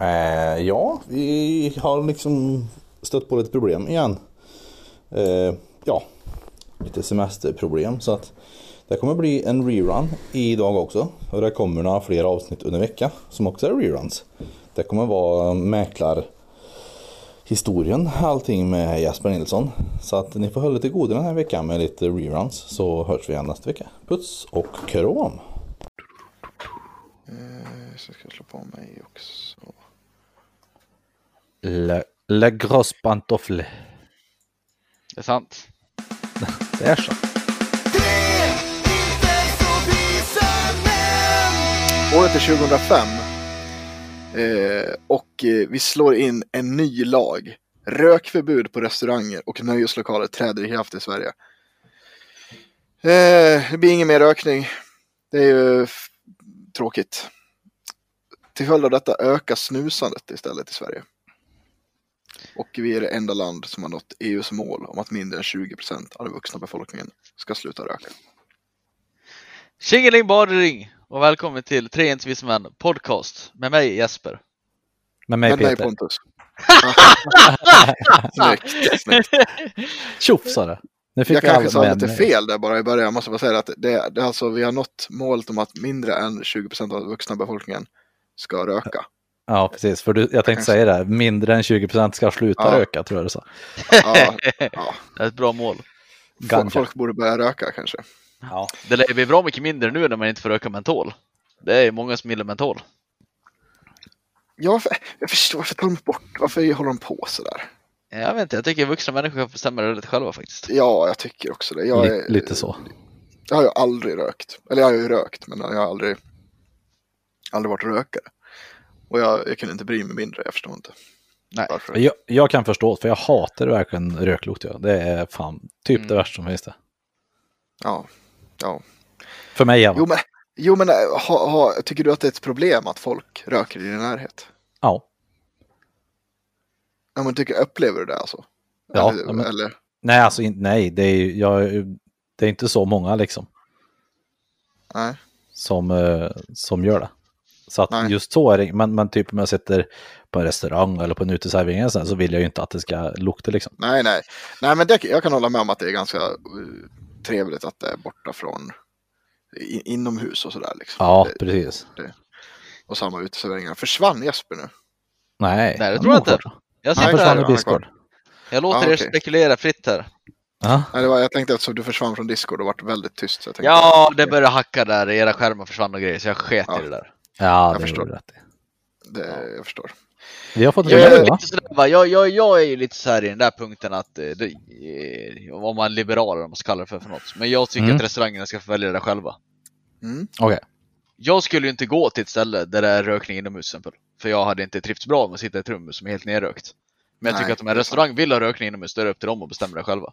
Eh, ja, vi har liksom stött på lite problem igen. Eh, ja, lite semesterproblem så att det kommer bli en rerun idag också. Och det kommer några fler avsnitt under veckan som också är reruns. Det kommer vara mäklarhistorien allting med Jesper Nilsson. Så att ni får hålla till godo den här veckan med lite reruns så hörs vi igen nästa vecka. Puss och kram! Eh, så ska jag slå på mig också. Le, le grosse pantoffle. Det är sant. Det är så. Året är 2005. Eh, och eh, vi slår in en ny lag. Rökförbud på restauranger och nöjeslokaler träder i kraft i Sverige. Eh, det blir ingen mer rökning. Det är ju tråkigt. Till följd av detta ökar snusandet istället i Sverige. Och vi är det enda land som har nått EUs mål om att mindre än 20 procent av den vuxna befolkningen ska sluta röka. Tjingeling badring och välkommen till Tre Envis Män podcast med mig Jesper. Med mig Med mig Peter. Pontus. Snyggt, snyggt. Tjoff sa det. Nu fick Jag kanske sa lite fel där bara i början. Jag måste bara säga att det, det alltså, vi har nått målet om att mindre än 20 procent av den vuxna befolkningen ska röka. Ja, precis. För du, jag tänkte säga det. Mindre än 20 procent ska sluta Ja. röka, tror jag du sa. Ja, ja. Det är ett bra mål. Folk, Ganja. folk borde börja röka kanske. Ja. Det lär bli bra mycket mindre nu när man inte får röka mentol. Det är många som gillar mentol. Ja, varför, jag förstår varför tar de bort, varför håller de på sådär? Jag vet inte, jag tycker vuxna människor kan bestämma det lite själva faktiskt. Ja, jag tycker också det. Jag, är, lite så. jag har ju aldrig rökt. Eller jag har ju rökt, men jag har aldrig, aldrig varit rökare. Och jag, jag kan inte bry mig mindre, jag förstår inte. Nej. Varför. Jag, jag kan förstå, för jag hatar verkligen röklukt. Ja. Det är fan typ Mm. det värsta som finns det. Ja, ja. För mig ja. Jo, men, jo, men äh, ha, ha, tycker du att det är ett problem att folk röker i din närhet? Ja. Ja, men tycker, upplever du det alltså? Ja, eller, men- eller, Nej, alltså in- nej, det är, jag, det är inte så många liksom nej. som, eh, som gör det. Så att Nej. just så är det, men, men typ om jag sitter på en restaurang eller på en uteservering så vill jag ju inte att det ska lukta liksom. nej, nej. Nej, men det, jag kan hålla med om att det är ganska uh, trevligt att det är borta från i, inomhus och sådär. Liksom. Ja, Det, precis. och samma uteserveringar. Försvann Jesper nu? Nej, Nej, det tror jag inte. Jag Nej, sitter försvann här. i Discord. Jag låter Ah, er okej. spekulera fritt här. Ja, Nej, det var, jag tänkte att du försvann från Discord och varit väldigt tyst. Så jag tänkte, Ja, det började hacka där, era skärmar försvann och grejer, så jag sket Ja. i det där. Ja det förstår. rätt det, jag förstår. Vi har fått en Jag är, lite sådär? Jag, jag, jag är ju lite så här i den där punkten att, eh, det, eh, om man är liberal eller vad man ska kalla det för, för något. Men jag tycker Mm. att restaurangerna ska få välja det där själva. Mm. Okej. Jag skulle ju inte gå till ett ställe där det är rökning inomhus till exempel. För jag hade inte trivts bra med att sitta i ett rum som är helt nerrökt. Men jag Nej, tycker att om en restaurang vill ha rökning inomhus, då är det upp till dem att bestämma det själva.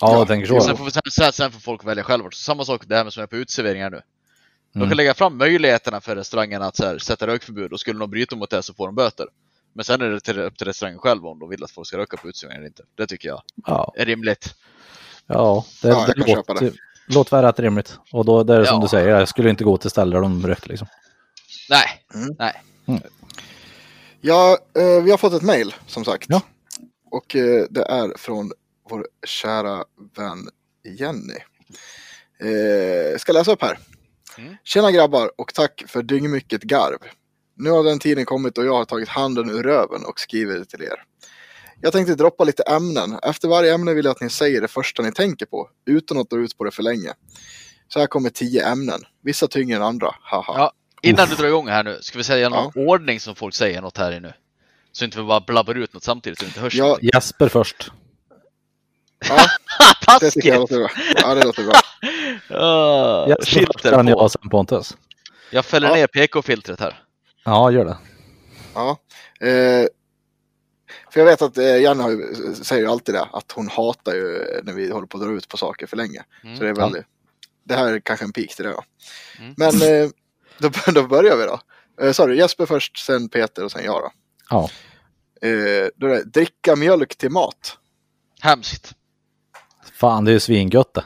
Ja, Ja, jag tänker så. Sen får, sen, sen får folk välja själva. Så samma sak det här med som är på uteserveringar nu. De Mm. kan lägga fram möjligheterna för restaurangerna att så här, sätta rökförbud och skulle de bryta mot det så får de böter. Men sen är det till, upp till restaurangen själv om de vill att folk ska röka på uteserveringar eller inte. Det tycker jag Ja, är rimligt. ja det, Ja, jag det låter, låter väl rätt rimligt. Och då det är det som Ja. du säger, jag skulle inte gå till ställen där de rökte liksom. Nej, Mm. nej. Ja, eh, vi har fått ett mejl som sagt. Ja. Och eh, det är från vår kära vän Jenny. Eh, ska läsa upp här. Mm. Tjena grabbar och tack för dyngmycket garv. Nu har den tiden kommit och jag har tagit handen ur röven och skriver till er. Jag tänkte droppa lite ämnen. Efter varje ämne vill jag att ni säger det första ni tänker på utan att dra ut på det för länge. Så här kommer tio ämnen. Vissa tyngre än andra. Haha. Ja. Innan du drar igång här nu, ska vi säga någon Ja. ordning som folk säger något här i nu? Så inte vi bara blabbar ut något samtidigt så inte hörs. Ja, Jesper först. Ja det jag Taskigt! låter bra. Ja, det låter bra. Uh, först, filter jag på. och sen Pontus. Jag fäller Ja. ner PK-filtret här. Ja, gör det. Ja. Eh, för jag vet att eh, Janne har ju, säger ju alltid det, att hon hatar ju när vi håller på att dra ut på saker för länge. Mm. Så det är väldigt, det här är kanske en pik till det då. Mm. Men eh, då, då börjar vi då. Eh, Sorry, Jesper först, sen Peter och sen jag då. Ja. Eh, då är det dricka mjölk till mat. Hemskt. Fan, det är ju svingött det.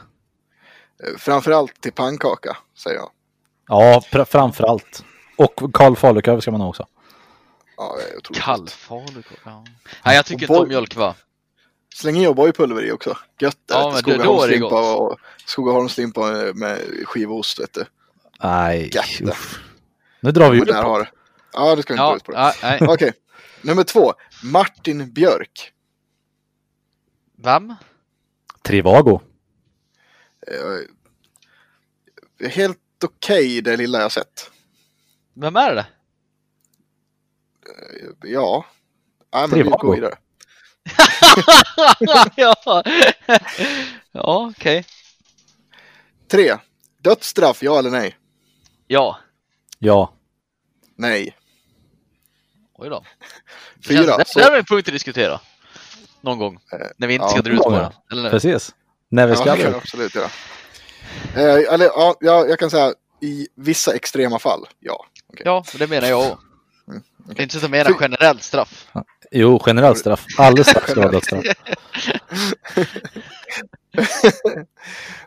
Eh, framförallt till pannkaka, säger jag. Ja, pr- framför allt. Och Karl Falukorv ska man ha också. Ja, det är otroligt Kall falukorv. Ja. Nej, jag tycker Och inte om mjölk va? Släng i O'boy-pulver i också. Gött det. Ja, men du. då- är det Skogaholmslimpa gott. och Skogaholmslimpa med skivost vet du. Nej, Gött det. Nu drar vi Men ju där upp. har det. Ja, det ska vi inte dra Ja, ut på det. nej, nej. Okej, nummer två. Martin Björk. Vem? Trivago. Eh, helt okej det lilla jag sett. Vem är det? Eh, Ja. Nej, men vi Trivago. går vidare. ja, ja okej. Tre. Dödsstraff, ja eller nej? Ja. Ja. Nej. Oj då. Fyra, Det, det, så- det här är en punkt att diskutera. Någon gång. Eh, När vi inte ja, ska dra ut på nu. Precis. När vi Ja, ska det kan jag absolut göra. Eh, eller, ja, ja, jag kan säga i vissa extrema fall, ja. Okej. Ja, det menar jag också. Mm, Det är inte så att jag menar generellt straff. Jo, generellt straff. Alldeles straff ska vara dödsstraff.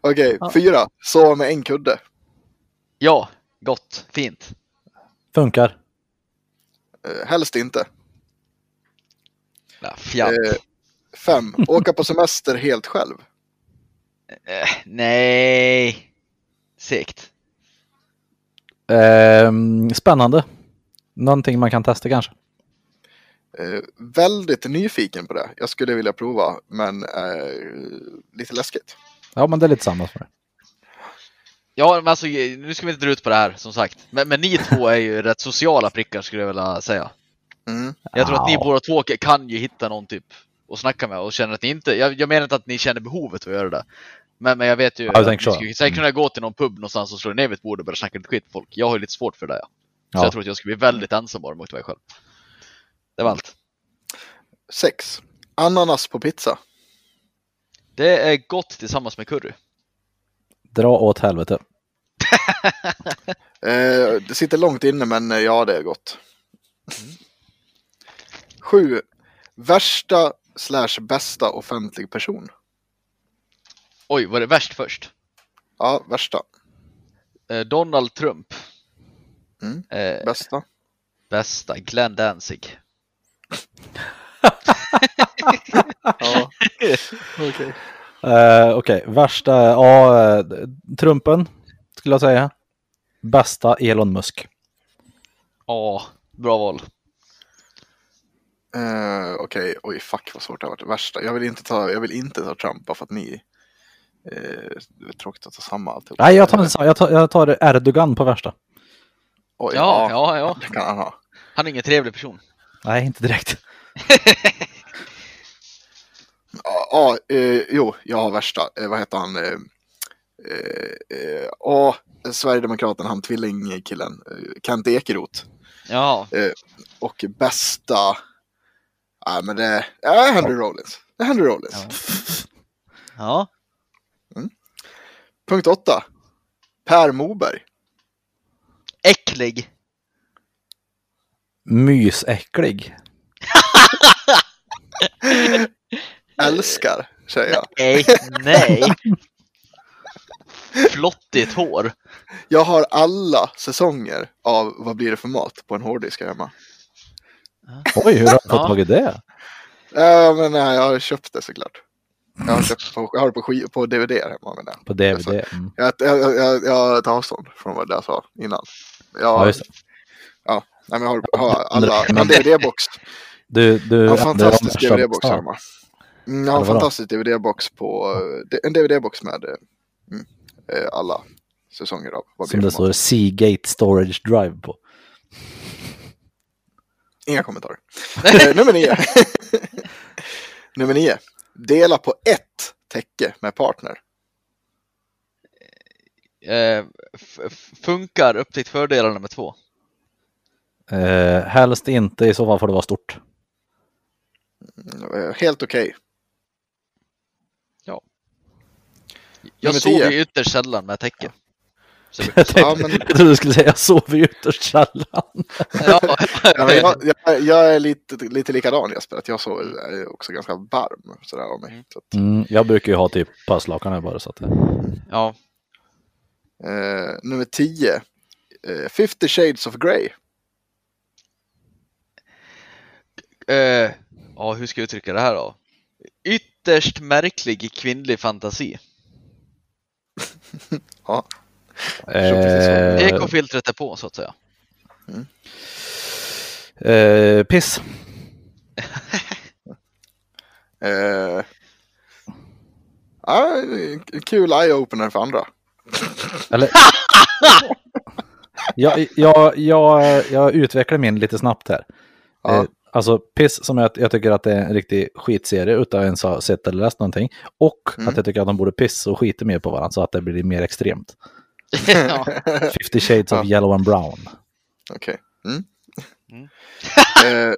Okej, Ja. fyra. Sova med en kudde. Ja, gott, fint. Funkar. Eh, helst inte. Ja, fjant. Eh, fem. Åka på semester helt själv. Eh, nej. Segt. Ehm, spännande. Någonting man kan testa kanske. Eh, väldigt nyfiken på det. Jag skulle vilja prova, men eh, lite läskigt. Ja, men det är lite samma för mig. Ja, men alltså nu ska vi inte dra ut på det här som sagt. Men, men ni två är ju rätt sociala prickar skulle jag vilja säga. Mm. Jag tror att ni båda två kan ju hitta någon typ och snacka med och känner att ni inte, jag, jag menar inte att ni känner behovet att göra det. Men, men jag vet ju jag att ni så. skulle säkert kunna gå till någon pub någonstans och slå ner vid ett bord och börja snacka lite skit med folk. Jag har ju lite svårt för det. Ja. Så Ja. jag tror att jag skulle bli väldigt ensam bara åkte iväg själv. Det var allt. Sex. Ananas på pizza. Det är gott tillsammans med curry. Dra åt helvete. Eh, det sitter långt inne, men eh, ja, det är gott. Sju. Värsta slash bästa offentlig person. Oj, var det värst först? Ja, värsta. Eh, Donald Trump. Mm. Eh, Bästa. bästa, Glenn Danzig. Ja. Okej. Eh, Okej, värsta, ja, eh, Trumpen skulle jag säga. Bästa Elon Musk. Ja, bra val. Eh, Okej, oj fuck vad svårt det har varit. Värsta. Jag vill inte ta, jag vill inte ta Trump bara för att ni... Eh, det är tråkigt att ta samma alltihop. Nej, jag tar, en- jag tar, jag tar Erdogan på värsta. Oj, Ja, ja, ja. Det kan han ha. Han är ingen trevlig person. Nej, inte direkt. Ja, ja, eh, jo, jag har värsta. Eh, vad heter han? Eh, åh, Sverigedemokraten, han tvillingkillen. Kent Ekeroth. Ja, Och bästa... Nej, men det är Henry Rollins. Det är Henry Rollins. ja. Punkt åtta. Per Moberg. Äcklig. Mysäcklig. Älskar, säger jag. Nej, nej. Flottigt hår. Jag har alla säsonger av Vad blir det för mat på en hårddisk hemma. Oj, hur har du fått Ja. tag i det? Ja, men nej, jag har köpt det såklart. Jag har, köpt på, jag har det på, på DVD hemma. Men På DVD. Mm. jag, jag, jag, jag tar avstånd från vad jag sa innan. Jag, Ja, just det. nej, men jag har, har alla, en DVD-box. Du, du Jag har en ändrar om fantastisk DVD-box hemma. Mm, jag har en fantastisk DVD-box på, eh, en DVD-box med eh, mm, eh, alla säsonger av Vad Som det står Seagate Storage Drive på. Inga kommentarer. Eh, nummer nio. nummer nio. Dela på ett täcke med partner. Eh, funkar upptäckt fördelarna med två. Eh, helst inte, i så fall får det vara stort. Eh, helt okej. Jag Nummer sover tio. ju ytterst sällan med täcke. Så, Jag, tänkte, Ja, men- jag trodde du skulle säga jag sover ju ytterst sällan. ja, men jag, jag, jag är lite, lite likadan Jesper, att jag så är också ganska varm sådär av mig. Så att, Mm, jag brukar ju ha typ passlakan bara så att ja. eh, nummer 10. Eh, 50 shades of Grey. Eh, ja, hur ska jag uttrycka det här då? Ytterst märklig kvinnlig fantasi. Ja. Vad Eh, Ekofiltret är på så att säga. eh, piss. Eh, ja, en kul eye-opener för andra. Eller... jag, jag, jag, jag utvecklar min lite snabbt här. Ja. Eh, alltså Piss som jag, jag tycker att det är en riktig skitserie utan att ens ha sett eller läst någonting. Och Mm. att jag tycker att de borde pissa och skita mer på varandra så att det blir mer extremt. ja. 50 shades of Ja. yellow and brown. Okej. Mm. Mm. eh,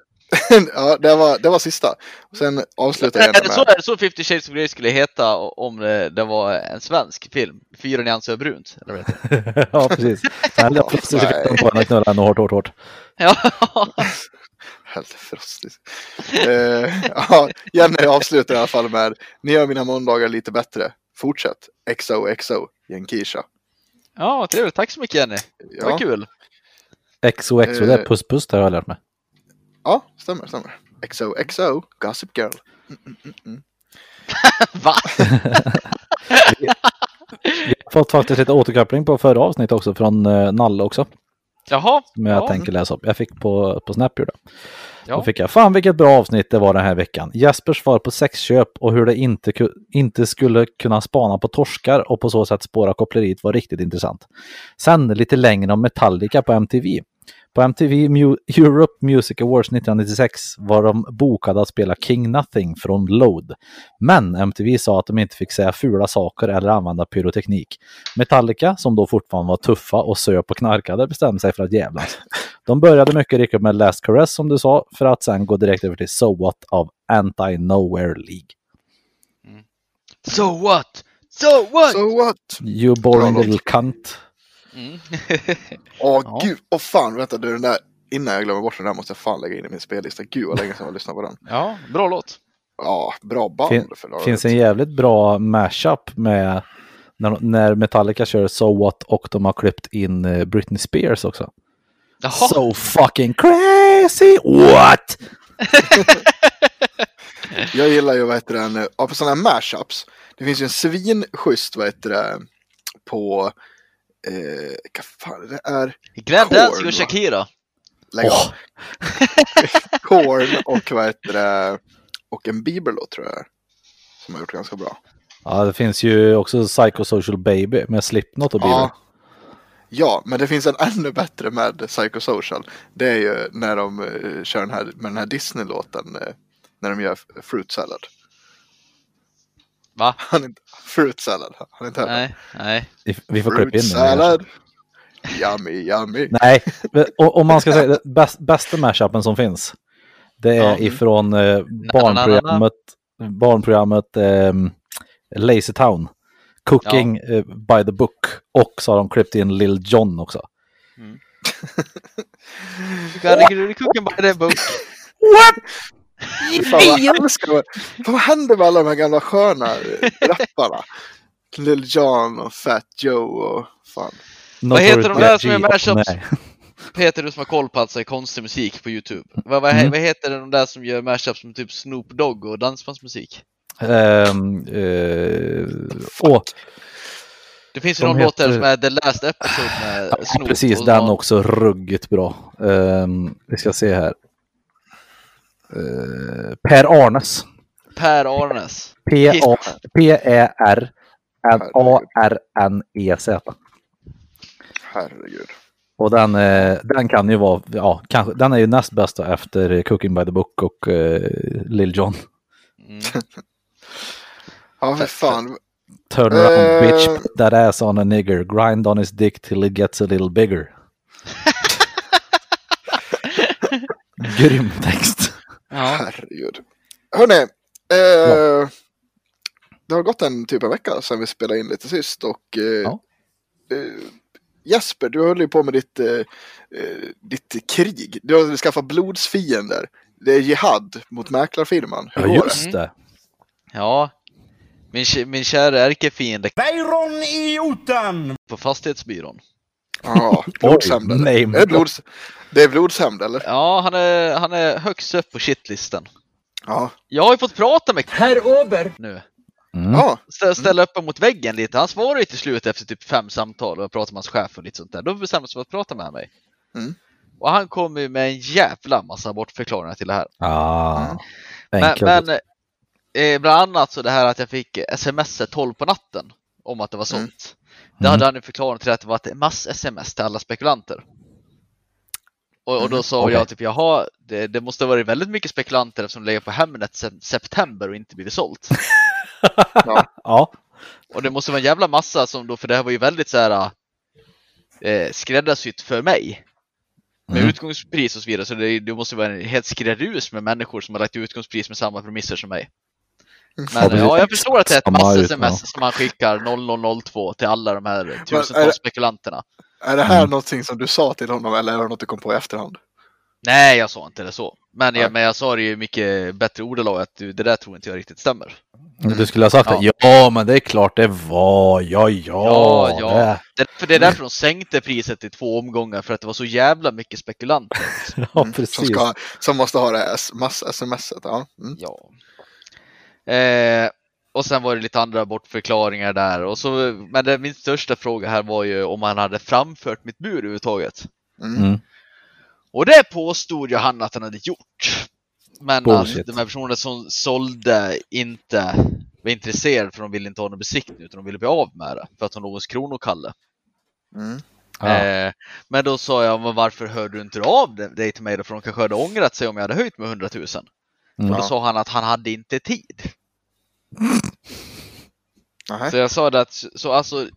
ja, det var, det var sista. Sen avslutar jag Är det, så, är det så 50 Shades of Grey skulle heta om det, det var en svensk film? Fyra nyanser av brunt? Eller vad heter ja, precis. Sen jag plötsligt fick de på henne och knullade henne hårt, hårt, hårt. Ja, Helt frostigt. Eh, ja, Jenny avslutar i alla fall med Ni gör mina måndagar lite bättre. Fortsätt. XOXO. Jenkisha. Ja trevligt. Tack så mycket Jenny. Det var Ja, kul. XOXO, det är Eh. puss puss, det har jag lärt mig. ja, stämmer, stämmer. XOXO. Gossip Girl. Va? Jag har fått faktiskt lite återkoppling på förra avsnitt också från uh, Nalle också. Jaha. Som jag ja. tänker läsa upp. Jag fick på, på Snap gjorde jag. Då Ja. fick jag, fan vilket bra avsnitt det var den här veckan. Jespers svar på sexköp och hur det inte, inte skulle kunna spana på torskar och på så sätt spåra koppleriet var riktigt intressant. Sen lite längre om Metallica på MTV. På MTV Mu- Europe Music Awards 1996 var de bokade att spela King Nothing från Load. Men MTV sa att de inte fick säga fula saker eller använda pyroteknik. Metallica, som då fortfarande var tuffa och söp och knarkade, bestämde sig för att jävlas. De började mycket riktigt med Last Caress som du sa, för att sen gå direkt över till So What av Anti-Nowhere League. So what? So what? So what? You boring Bra little cunt. Mm. Åh Ja. gud, åh fan, vänta du den där, innan jag glömmer bort den där måste jag fan lägga in i min spellista. Gud vad länge sedan jag lyssnade på den. ja, bra låt. Ja, bra band Fin- för några finns en jävligt bra mashup med när, när Metallica kör So What och de har klippt in eh, Britney Spears också. Jaha. So fucking crazy! What? Jag gillar ju vad heter den, ja, på sådana här mashups. Det finns ju en svinschysst vad heter det på, eh, vad fan det är, Grand va? och Shakira. lägg. Åh. Korn och vad heter det, och en bibellåt tror jag det Som har gjort ganska bra. Ja, det finns ju också Psychosocial Baby med Slipknot och Bieber. Ja. Ja, men det finns en ännu bättre med Psychosocial. Det är ju när de eh, kör den här, med den här Disney-låten, eh, när de gör Fruit Salad. Va? Han är inte, fruit Salad, han inte hört? Nej, nej. Vi- Vi får klippa in den. salad. Yummy, yummy. Nej, om man ska säga det bäst, bästa mashupen som finns. Det är Ja. ifrån eh, barnprogrammet, barnprogrammet eh, Lazy Town. Cooking eh, by the book. Och så har de klippt in Lil Jon också. Herregud, cooking by the book. Fan, vad, älskar, händer med alla de här gamla sköna rapparna? Lil Jon och Fat Joe och fan. Vad heter de där som är mashups? Peter, du som har koll på alltså konstig musik på Youtube. Vad, vad, Mm. vad heter de där som gör mashups med typ Snoop Dogg och dansbandsmusik? Ehm, eh, Det finns ju De någon låt där som är The Last Episode med ja, precis, och den någon- också ruggigt bra. Ehm, vi ska se här. Eh, per Arnes. Per Arnes. P-A- P-E-R-N-A-R-N-E-Z. Herregud. Och den, eh, den kan ju vara, ja, kanske, den är ju näst bästa efter Cooking by the Book och eh, Lil Jon. Mm. Ja, för fan. Turn around Eh. bitch, put that ass on a nigger, grind on his dick till it gets a little bigger. Grym text. Ja. Herregud. Hörni. Eh, Det har gått en typ av vecka sedan vi spelade in lite sist och eh, Ja. eh, Jesper, du höll ju på med ditt, eh, eh, ditt krig. Du har skaffat blodsfiender. Det är jihad mot mäklarfirman. Hur Ja, det? just det. ja. Min, min kära ärkefiende Weiron idioten! på fastighetsbyrån. Ja, blodshämnd. eller? Är det, blods... det är blodshämnd eller? Ja, han är, han är högst upp på shitlisten. Ja. Jag har ju fått prata med Herr Ober! nu. Mm. Ja. Stä- Ställa upp mot väggen lite. Han svarade ju till slut efter typ fem samtal och jag pratade med hans chef och lite sånt där. Då bestämde han sig för att prata med mig. Mm. Och han kom ju med en jävla massa bortförklaringar till det här. Ah, Mm. Men, men eh, bland annat så det här att jag fick sms 12 på natten om att det var sålt. Det Mm. hade han ju förklarat till att det var ett mass-sms till alla spekulanter. Och, och då sa Okej. jag typ jaha, det, det måste ha varit väldigt mycket spekulanter eftersom det legat på Hemnet sedan september och inte blivit sålt. ja. Och det måste vara en jävla massa som då, för det här var ju väldigt så här eh, skräddarsytt för mig. Med Mm. utgångspris och så vidare, så det, det måste vara en helt skräddarus med människor som har lagt utgångspris med samma premisser som mig. Ja, Men ja, jag förstår att det är ett mass-sms ut, som man skickar 0002 till alla de här tusentals spekulanterna. Är det här Mm. någonting som du sa till honom eller är det något du kom på i efterhand? Nej, jag sa inte det så. Men jag, men jag sa det ju mycket bättre ordalag att du, det där tror inte jag riktigt stämmer. Du skulle ha sagt det. Ja, men det är klart det var. Ja, ja. Ja, ja. Det. Det, för det är därför de sänkte priset i två omgångar, för att det var så jävla mycket spekulanter. Ja, Mm, Som, precis. ska, som måste ha det mass-smset. Ja. Mm. Ja. Eh, och sen var det lite andra bortförklaringar där. Och så, men det, min största fråga här var ju om han hade framfört mitt bud överhuvudtaget. Mm. Mm. Och det påstod ju han att han hade gjort. Men Bullshit. att de här personerna som sålde inte var intresserade för de ville inte ha någon besiktning utan de ville bli av med det för att de låg hos Kronokalle. Mm. Ja. Eh, men då sa jag, men varför hörde du inte av dig- till mig då? För de kanske hade ångrat sig om jag hade höjt med 100 000. Mm. Och då sa han att han hade inte tid. Så jag sa det att, så alltså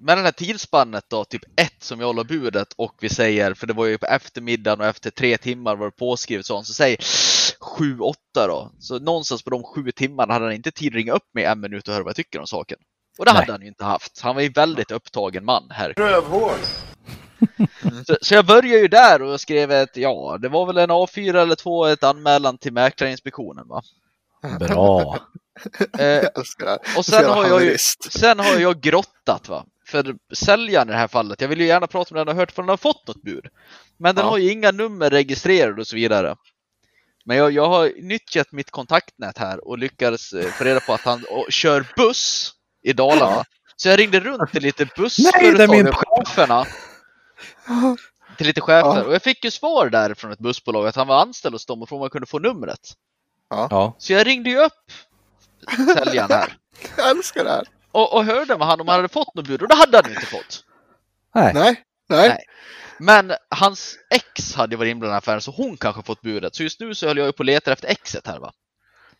med den här tidsspannet då, typ ett som jag la budet och vi säger, för det var ju på eftermiddagen och efter tre timmar var det påskrivet sånt, så säg sju, åtta då. Så någonstans på de sju timmarna hade han inte tid att ringa upp mig en minut och höra vad jag tycker om saken. Och det Nej. hade han ju inte haft. Han var ju väldigt upptagen man här. Så, så jag började ju där och skrev ett, ja, det var väl en A4 eller två, ett anmälan till Mäklarinspektionen va. Bra. Eh, Jag älskar det här. och sen har jag ju. Sen har jag grottat va. För säljaren i det här fallet, jag vill ju gärna prata med den och hört för den har fått något bud. Men den Ja. har ju inga nummer registrerade och så vidare. Men jag, jag har nyttjat mitt kontaktnät här och lyckades eh, få reda på att han och, kör buss i Dalarna. Så jag ringde runt till lite bussföretag och cheferna. Till lite chefer. Ja. Och jag fick ju svar där från ett bussbolag att han var anställd hos dem och frågade om man kunde få numret. Ja. Så jag ringde ju upp säljaren här. Jag älskar det här. Och, och hörde med han om han hade fått något bud och det hade han inte fått. Nej. Nej, nej. Nej. Men hans ex hade varit inblandad i affären så hon kanske fått budet. Så just nu så höll jag på och letar efter exet här va.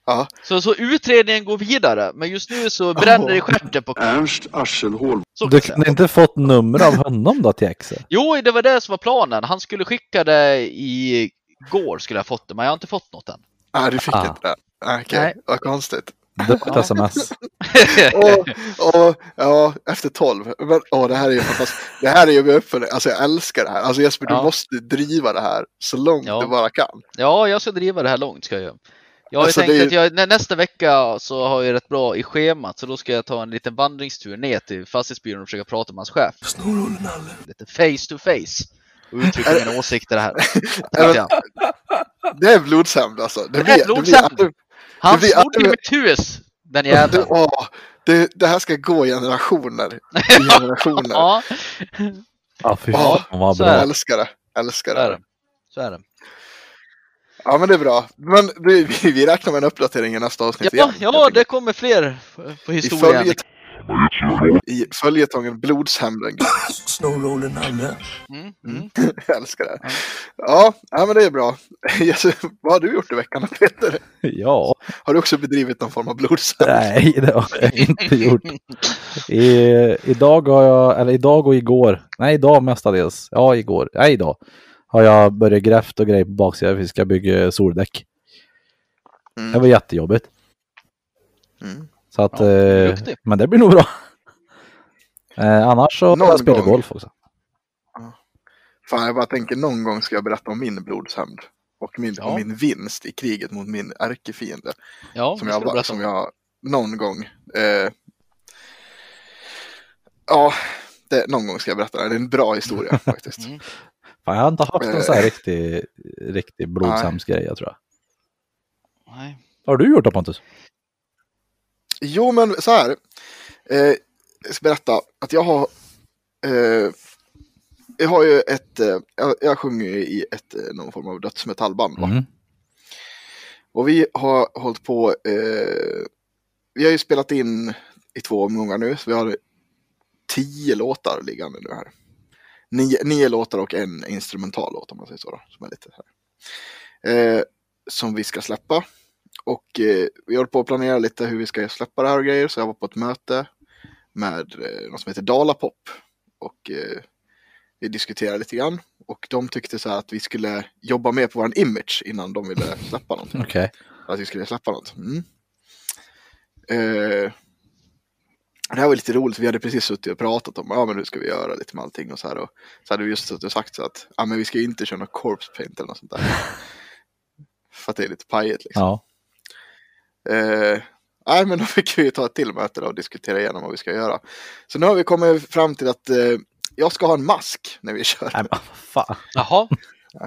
Ja. Så, så utredningen går vidare. Men just nu så bränner det i stjärten på Ernst kan Du kunde inte fått nummer av honom då till exet? Jo, det var det som var planen. Han skulle skicka det i går skulle jag ha fått det, men jag har inte fått något än. Nej, du fick Ah. inte det. Okej, Nej. vad konstigt. Det var ett sms. Och, och, ja, efter tolv. Men, åh, det här är ju fantastiskt. Det här är ju upp för Alltså jag älskar det här. Alltså Jesper, du Ja. måste driva det här så långt Ja. du bara kan. Ja, jag ska driva det här långt ska jag göra. Jag har ju Alltså, tänkt det är- att jag, nä, nästa vecka så har jag rätt bra i schemat så då ska jag ta en liten vandringstur ner till fastighetsbyrån och försöka prata med hans chef. Lite face to face. Och uttrycka mina åsikter här. Det är blodshämnd alltså. Det, Det är blodshämnd. Han blir snodde aldrig- mitt hus, den det, jäveln. åh, det, det här ska gå generationer. Generationer. Ja, Ja, fy fan vad så bra. Jag älskar det. Älskar så är det. det. Så är det. Ja men det är bra. Men vi, vi, räknar med en uppdatering i nästa avsnitt Ja, igen. ja, det kommer fler på I, historien. I följetongen Blodshämnden. Snowrollen Nalle. Mm, mm. Jag älskar det. Ja, ja, men det är bra. Vad har du gjort i veckan Peter? Ja, Har du också bedrivit någon form av blodshämnd? nej det har jag inte gjort. I, idag har jag, eller idag och igår, nej idag mestadels, ja igår, nej idag har jag börjat grävt och grejer på baksidan för vi ska bygga soldäck. Det Mm. var jättejobbigt. Mm. Så att, Ja, eh, men det blir nog bra. Eh, annars så Någon jag golf också. Fan, jag bara tänker någon gång ska jag berätta om min blodshämnd. Och min, Ja. om min vinst i kriget mot min ärkefiende. Ja, som jag, bara- som om. jag någon gång. Eh, ja, Det, någon gång ska jag berätta det. Det är en bra historia faktiskt. Mm. Fan, jag har inte haft någon sån Eh. här riktig, riktig blodsams-grej, jag tror jag. Nej. Vad har du gjort då Pontus? Jo, men så här. Eh, jag ska berätta att jag har... Eh, jag har ju ett... Eh, jag, jag sjunger ju i ett, eh, någon form av dödsmetallband. va? Mm. Och vi har hållit på... Eh, vi har ju spelat in i två omgångar nu. Så vi har tio låtar liggande nu här. Nio, nio låtar och en instrumental låt om man säger så. Då, som är lite här. Eh, som vi ska släppa. Och eh, vi håller på att planera lite hur vi ska släppa det här och grejer. Så jag var på ett möte med eh, något som heter Dalapop. Och eh, vi diskuterade lite grann. Och de tyckte så här att vi skulle jobba mer på vår image innan de ville släppa någonting. Okej. Att vi skulle släppa något. Mm. Eh, det här var lite roligt, vi hade precis suttit och pratat om ja, men hur ska vi göra lite med allting och så här. Och så hade vi just suttit och sagt så att ja, men vi ska inte köra något corpse paint eller något sånt där. För att det är lite pajigt liksom. Ja. Eh, nej, men då fick vi ju ta ett till möte då och diskutera igenom vad vi ska göra. Så nu har vi kommit fram till att eh, jag ska ha en mask när vi kör. Nej, men fan. Jaha,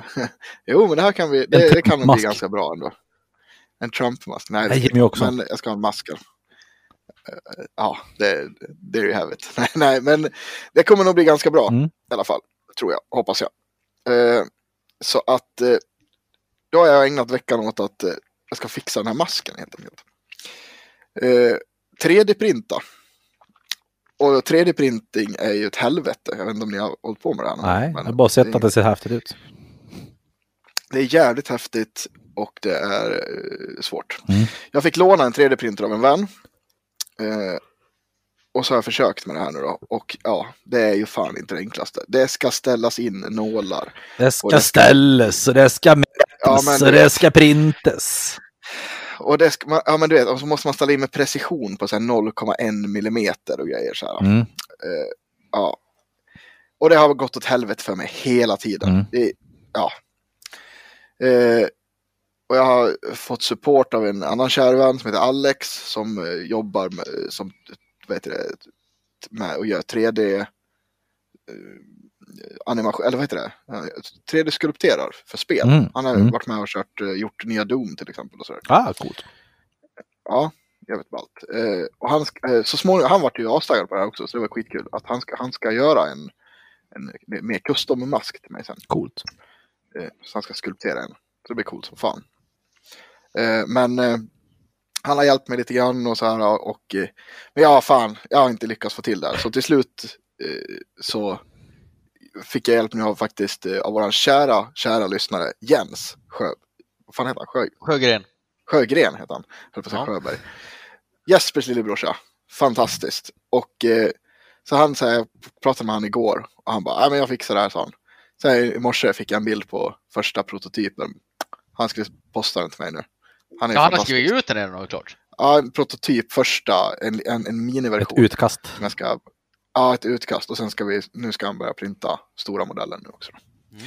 Jo, men det här kan vi, det, det kan nog bli ganska bra ändå. En Trump-mask. Nej, Nej, det Jimmy också. Men jag ska ha en mask. Eh, Ja, det, there you have it. Nej, nej, men det kommer nog bli ganska bra Mm. i alla fall. Tror jag, hoppas jag. Eh, så att eh, då har jag ägnat veckan åt att eh, jag ska fixa den här masken helt enkelt. Eh, 3D-printa. Och 3D-printing är ju ett helvete. Jag vet inte om ni har hållit på med det här. Nej, jag har bara sett det- att det ser häftigt ut. det är jävligt häftigt och det är eh, svårt. Mm. Jag fick låna en 3D-printer av en vän. Eh, och så har jag försökt med det här nu då. Och ja, det är ju fan inte det enklaste. Det ska ställas in nålar. Det Och ska det ska- ställas och det ska Ja, mätas men och det ska printas. Och det ska, man- ja men du vet, och så måste man ställa in med precision på så här 0,1 millimeter och grejer så här. Mm. Ja. Och det har gått åt helvete för mig hela tiden. Mm. Det, ja. Eh, och jag har fått support av en annan kär vän som heter Alex som eh, jobbar med, som, vad heter det, med och gör 3D eh, animation, eller vad heter det? Eh, 3D-skulpterar för spel. Mm, Han har mm. varit med och kört, eh, gjort nya Doom till exempel. Och sådär. Ah, coolt. Ja, jävligt ballt. Eh, och han, eh, så småningom, han vart ju avstaggad på det här också, så det var skitkul. Att han ska, han ska göra en, en mer custom mask till mig sen. Coolt. Eh, så han ska skulptera en. Så det blir coolt som fan. Eh, men eh, han har hjälpt mig lite grann och så här. Och, eh, men ja, fan, jag har inte lyckats få till det här. Så till slut eh, så fick jag hjälp nu av faktiskt eh, av våran kära, kära lyssnare Jens Sjö. Vad fan heter han? Sjö, Sjögren. Sjögren heter han. Höll på att säga Ja. Sjöberg. Jespers lillebrorsa. Fantastiskt. Och eh, så han så här, jag pratade med han igår och han bara, men jag fixar det här sa han. Så här, i morse fick jag en bild på första prototypen. Han skulle posta den till mig nu. Han är Ja, han har skrivit ut den redan, klart. Ja, en prototyp första, en, en, en Ett miniversion. utkast. som jag ska, ja, ett utkast och sen ska vi, nu ska han börja printa stora modellen nu också. Mm.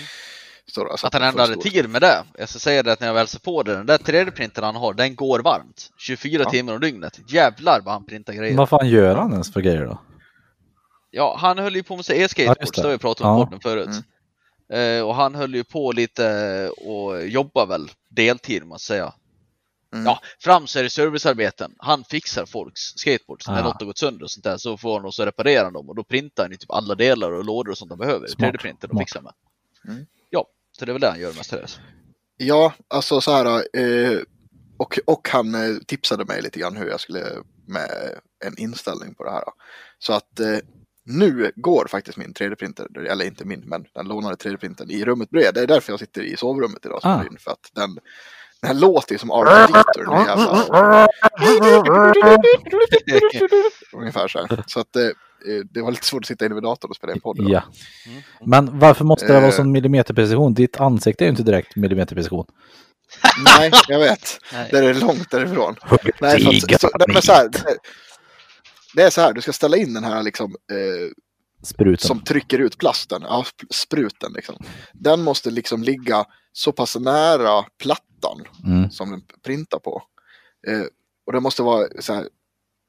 Så Att han ändå hade tid med det. Jag ska säga det att när jag väl ser på det, den där 3D-printern han har, den går varmt. 24 Ja. timmar om dygnet. Jävlar vad han printar grejer. Vad fan gör han ens för grejer då? Ja, han höll ju på med sig Ja, det har vi pratat om Ja. podden förut. Mm. Eh, och han höll ju på lite och jobbar väl deltid, man säga. Mm. Ja, fram så är det servicearbeten. Han fixar folks skateboards. När Ah. något har gått sönder och sånt där så får han och så reparerar han dem och då printar han ju typ alla delar och lådor och sånt han behöver. Smart. 3D-printer och fixar med. Mm. Ja, så det är väl det han gör mestadels. Ja, alltså så här. Eh, och, och han eh, tipsade mig lite grann hur jag skulle med en inställning på det här. Så att eh, nu går faktiskt min 3D-printer, eller inte min, men den lånade 3D-printern i rummet bredvid. Det är därför jag sitter i sovrummet idag. Ah. för att den, den här låter ju som R2D2, den jävla... Ungefär så här. Så att eh, eh, det var lite svårt att sitta inne vid datorn och spela in podd. Ja. Mm. Men varför måste det vara Eh. sån millimeterprecision? Ditt ansikte är ju inte direkt millimeterprecision. Nej, jag vet. Nej. Det är långt därifrån. Nej, att, så, nej, men så här, det, är så här, du ska ställa in den här liksom, eh, Spruten. som trycker ut plasten, ja, sp- spruten liksom. Den måste liksom ligga så pass nära plattan Mm. som den printar på. Eh, och det måste vara så här,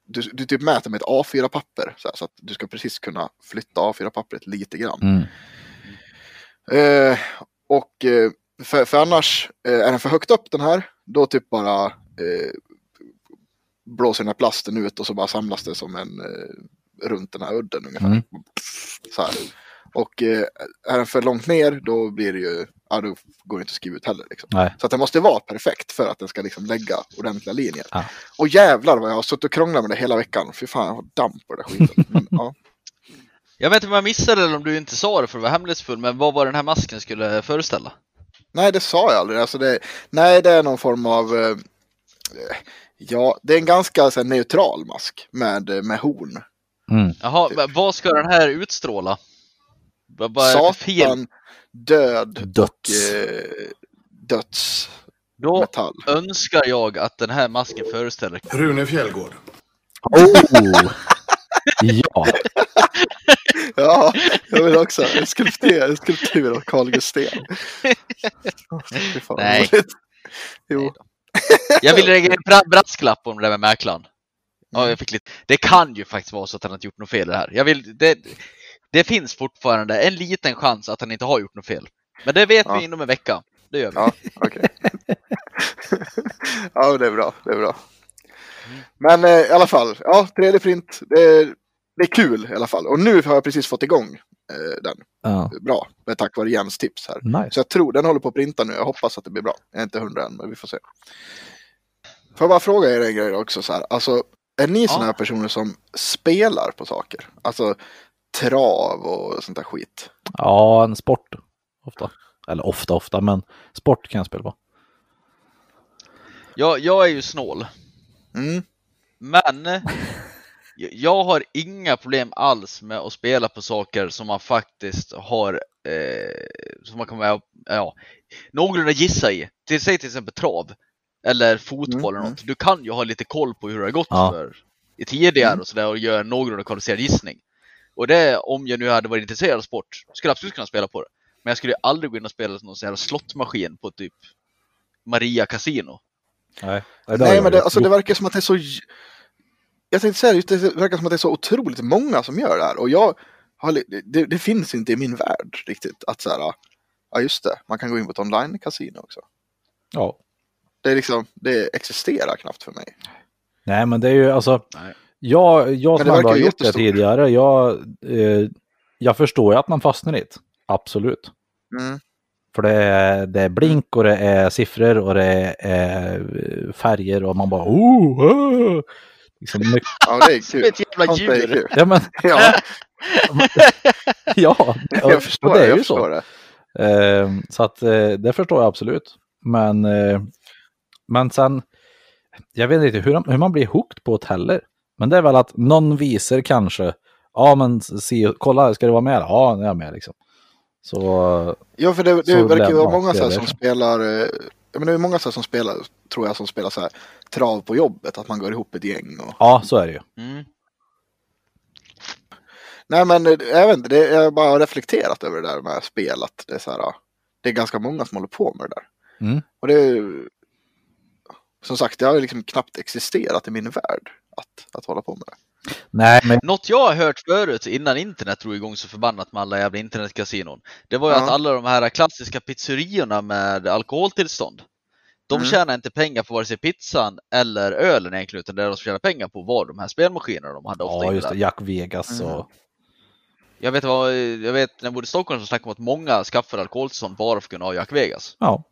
du, du typ mäter med ett A4-papper så, så att du ska precis kunna flytta A4-pappret lite grann. Mm. Eh, och eh, för, för annars, eh, är den för högt upp den här, då typ bara eh, blåser den här plasten ut och så bara samlas det som en eh, runt den här udden ungefär. Mm. Så här. Och eh, är den för långt ner, då blir det ju, ja då går det inte att skriva ut heller. Liksom. Så att den måste vara perfekt för att den ska liksom lägga ordentliga linjer. Ja. Och jävlar vad jag har suttit och krånglat med det hela veckan. Fy fan, jag har damp på det där skiten. Men, ja. Jag vet inte om jag missade eller om du inte sa det för att vara hemlighetsfull, men vad var den här masken skulle föreställa? Nej, det sa jag aldrig. Alltså det, nej, det är någon form av... Eh, ja, det är en ganska så här, neutral mask med, eh, med horn. Mm. Jaha, men vad ska den här utstråla? Vad vad är det för fel? Satan, död Döds. och eh, döds Då önskar jag att den här masken föreställer Rune Fjällgård. Oh! ja, Ja, jag vill också en skulptur, en skulptur av Carl. Oh, vad Nej. Jo. Jag vill lägga en bra- brasklapp om det där med mäklaren. Ja, jag fick lite... Det kan ju faktiskt vara så att han inte gjort något fel det här. Jag vill... det... det finns fortfarande en liten chans att han inte har gjort något fel. Men det vet Ja. vi inom en vecka. Det gör vi. ja, okej. ja, det är bra. Det är bra. Men eh, i alla fall, ja, 3D-print, det det är kul i alla fall. Och nu har jag precis fått igång eh, den. ja. Bra, med tack vare Jens tips här. nice. Så jag tror den håller på att printa nu. Jag hoppas att det blir bra. Jag är inte hundra än, men vi får se. Får jag bara fråga er en grej också så här. Alltså, är ni sådana här personer som spelar på saker? Alltså trav och sånt där skit. Ja, en sport. Ofta. Eller ofta, ofta, men sport kan jag spela på. Jag, jag är ju snål. Mm. Men jag- har inga problem alls med att spela på saker som man faktiskt har eh, som man kan ja, någorlunda gissa i. Till, säg till exempel trav eller fotboll Mm, eller något. Du kan ju ha lite koll på hur det har gått Ja. för i tidigare Mm. och sådär och göra en någorlunda kvalificerad gissning. Och det, om jag nu hade varit intresserad av sport, skulle jag absolut kunna spela på det. Men jag skulle ju aldrig gå in och spela någon sån här slottmaskin på typ Maria Casino. Nej, Nej, men det, alltså, det verkar som att det är så... Jag tänkte säga det, det verkar som att det är så otroligt många som gör det här. Och jag har, det, det finns inte i min värld riktigt att så här, ja just det, man kan gå in på ett online-casino också. Ja. Det är liksom, det existerar knappt för mig. Nej, men det är ju alltså. Nej. Jag, jag som ändå har gjort det tidigare, jag, eh, jag förstår ju att man fastnar i det. Absolut. Mm. För det är, det är blink och det är siffror och det är eh, färger och man bara oh, oh. Liksom mycket, Ja, det är kul. ett jävla djur. ja, men, Ja, ja. och- jag förstår det är Jag ju så. det. Eh, så att eh, det förstår jag absolut. Men, eh, men sen, jag vet inte hur, hur man blir hooked på det heller. Men det är väl att någon visar kanske, ja men se, kolla, ska du vara med? Ja, nu är jag med liksom. Så, Ja, för det, det Så verkar ju vara många så som spelar, eh, ja, men det är många så här, som spelar, tror jag, som spelar så här trav på jobbet, att man går ihop ett gäng. Och... ja så är det ju. Mm. Nej, men eh, jag vet inte, det, jag har bara reflekterat över det där med spel, att det är så här, det är ganska många som håller på med det där. Mm. Och det är som sagt, det har ju liksom knappt existerat i min värld att, att hålla på med det. Nej, men Något jag har hört förut innan internet drog igång så förbannat med alla jävla internetkasinon. Det var ju Ja. att alla de här klassiska pizzeriorna med alkoholtillstånd. De Mm. tjänar inte pengar på vare sig pizzan eller ölen egentligen utan det de tjänar pengar på var de här spelmaskinerna de hade ofta ja, just det. Jack Vegas Mm. och Jag vet, vad, jag vet när jag bodde i Stockholm så snackade man att många skaffade alkoholtillstånd bara för att kunna ha Jack Vegas. ja.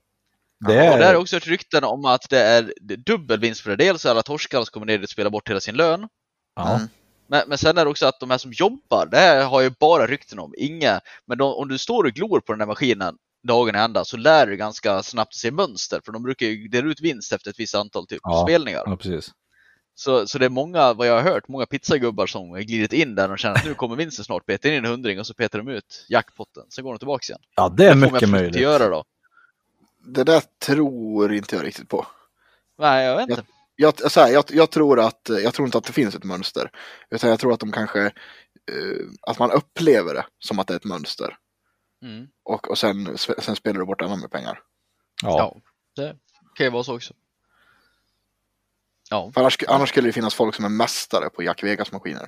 Det Ja, Och där är, också hört rykten om att det är dubbel vinst för det. Dels är alla torskar som kommer ner och spelar bort hela sin lön. ja. Mm. Men, men sen är det också att de här som jobbar, det här har jag bara rykten om, inga. Men de, om du står och glor på den här maskinen dagen i ända så lär du ganska snabbt se mönster. För de brukar ju dela ut vinst efter ett visst antal typ, Ja. spelningar. ja, precis. Så, så det är många, vad jag har hört, många pizzagubbar som glidit in där och känner att nu kommer vinsten snart. Petar in en hundring och så petar de ut jackpotten. Sen går de tillbaka igen. Ja, det är man mycket möjligt. göra då. Det där tror inte jag riktigt på. Nej, jag vet inte. Jag, så här, jag, jag, tror att, jag tror inte att det finns ett mönster. Utan jag tror att de kanske, eh, att man upplever det som att det är ett mönster. Mm. Och, och sen, sen spelar du bort alla med pengar. Ja. Ja, det kan ju vara så också. Ja. För annars, annars skulle det finnas folk som är mästare på Jack Vegas-maskiner.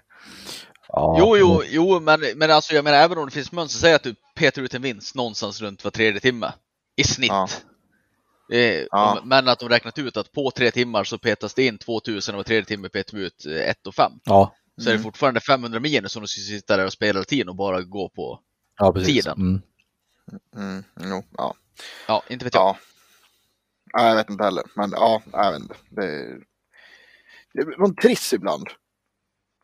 Ja. Jo, jo, jo, men, men alltså jag menar även om det finns mönster, säg att du petar ut en vinst någonstans runt var tredje timme i snitt. Ja. Eh, Ja. Men att de räknat ut att på tre timmar så petas det in 2000 och tredje timme petar vi ut 1 och 5. Ja, Så är det Mm. fortfarande 500 minus som du ska sitta där och spela tiden och bara gå på. ja. Tiden. Mm. Mm, jo, ja. Ja, inte vet jag. ja. Jag vet inte heller. Men ja, jag vet inte. Det är, det är någon triss ibland.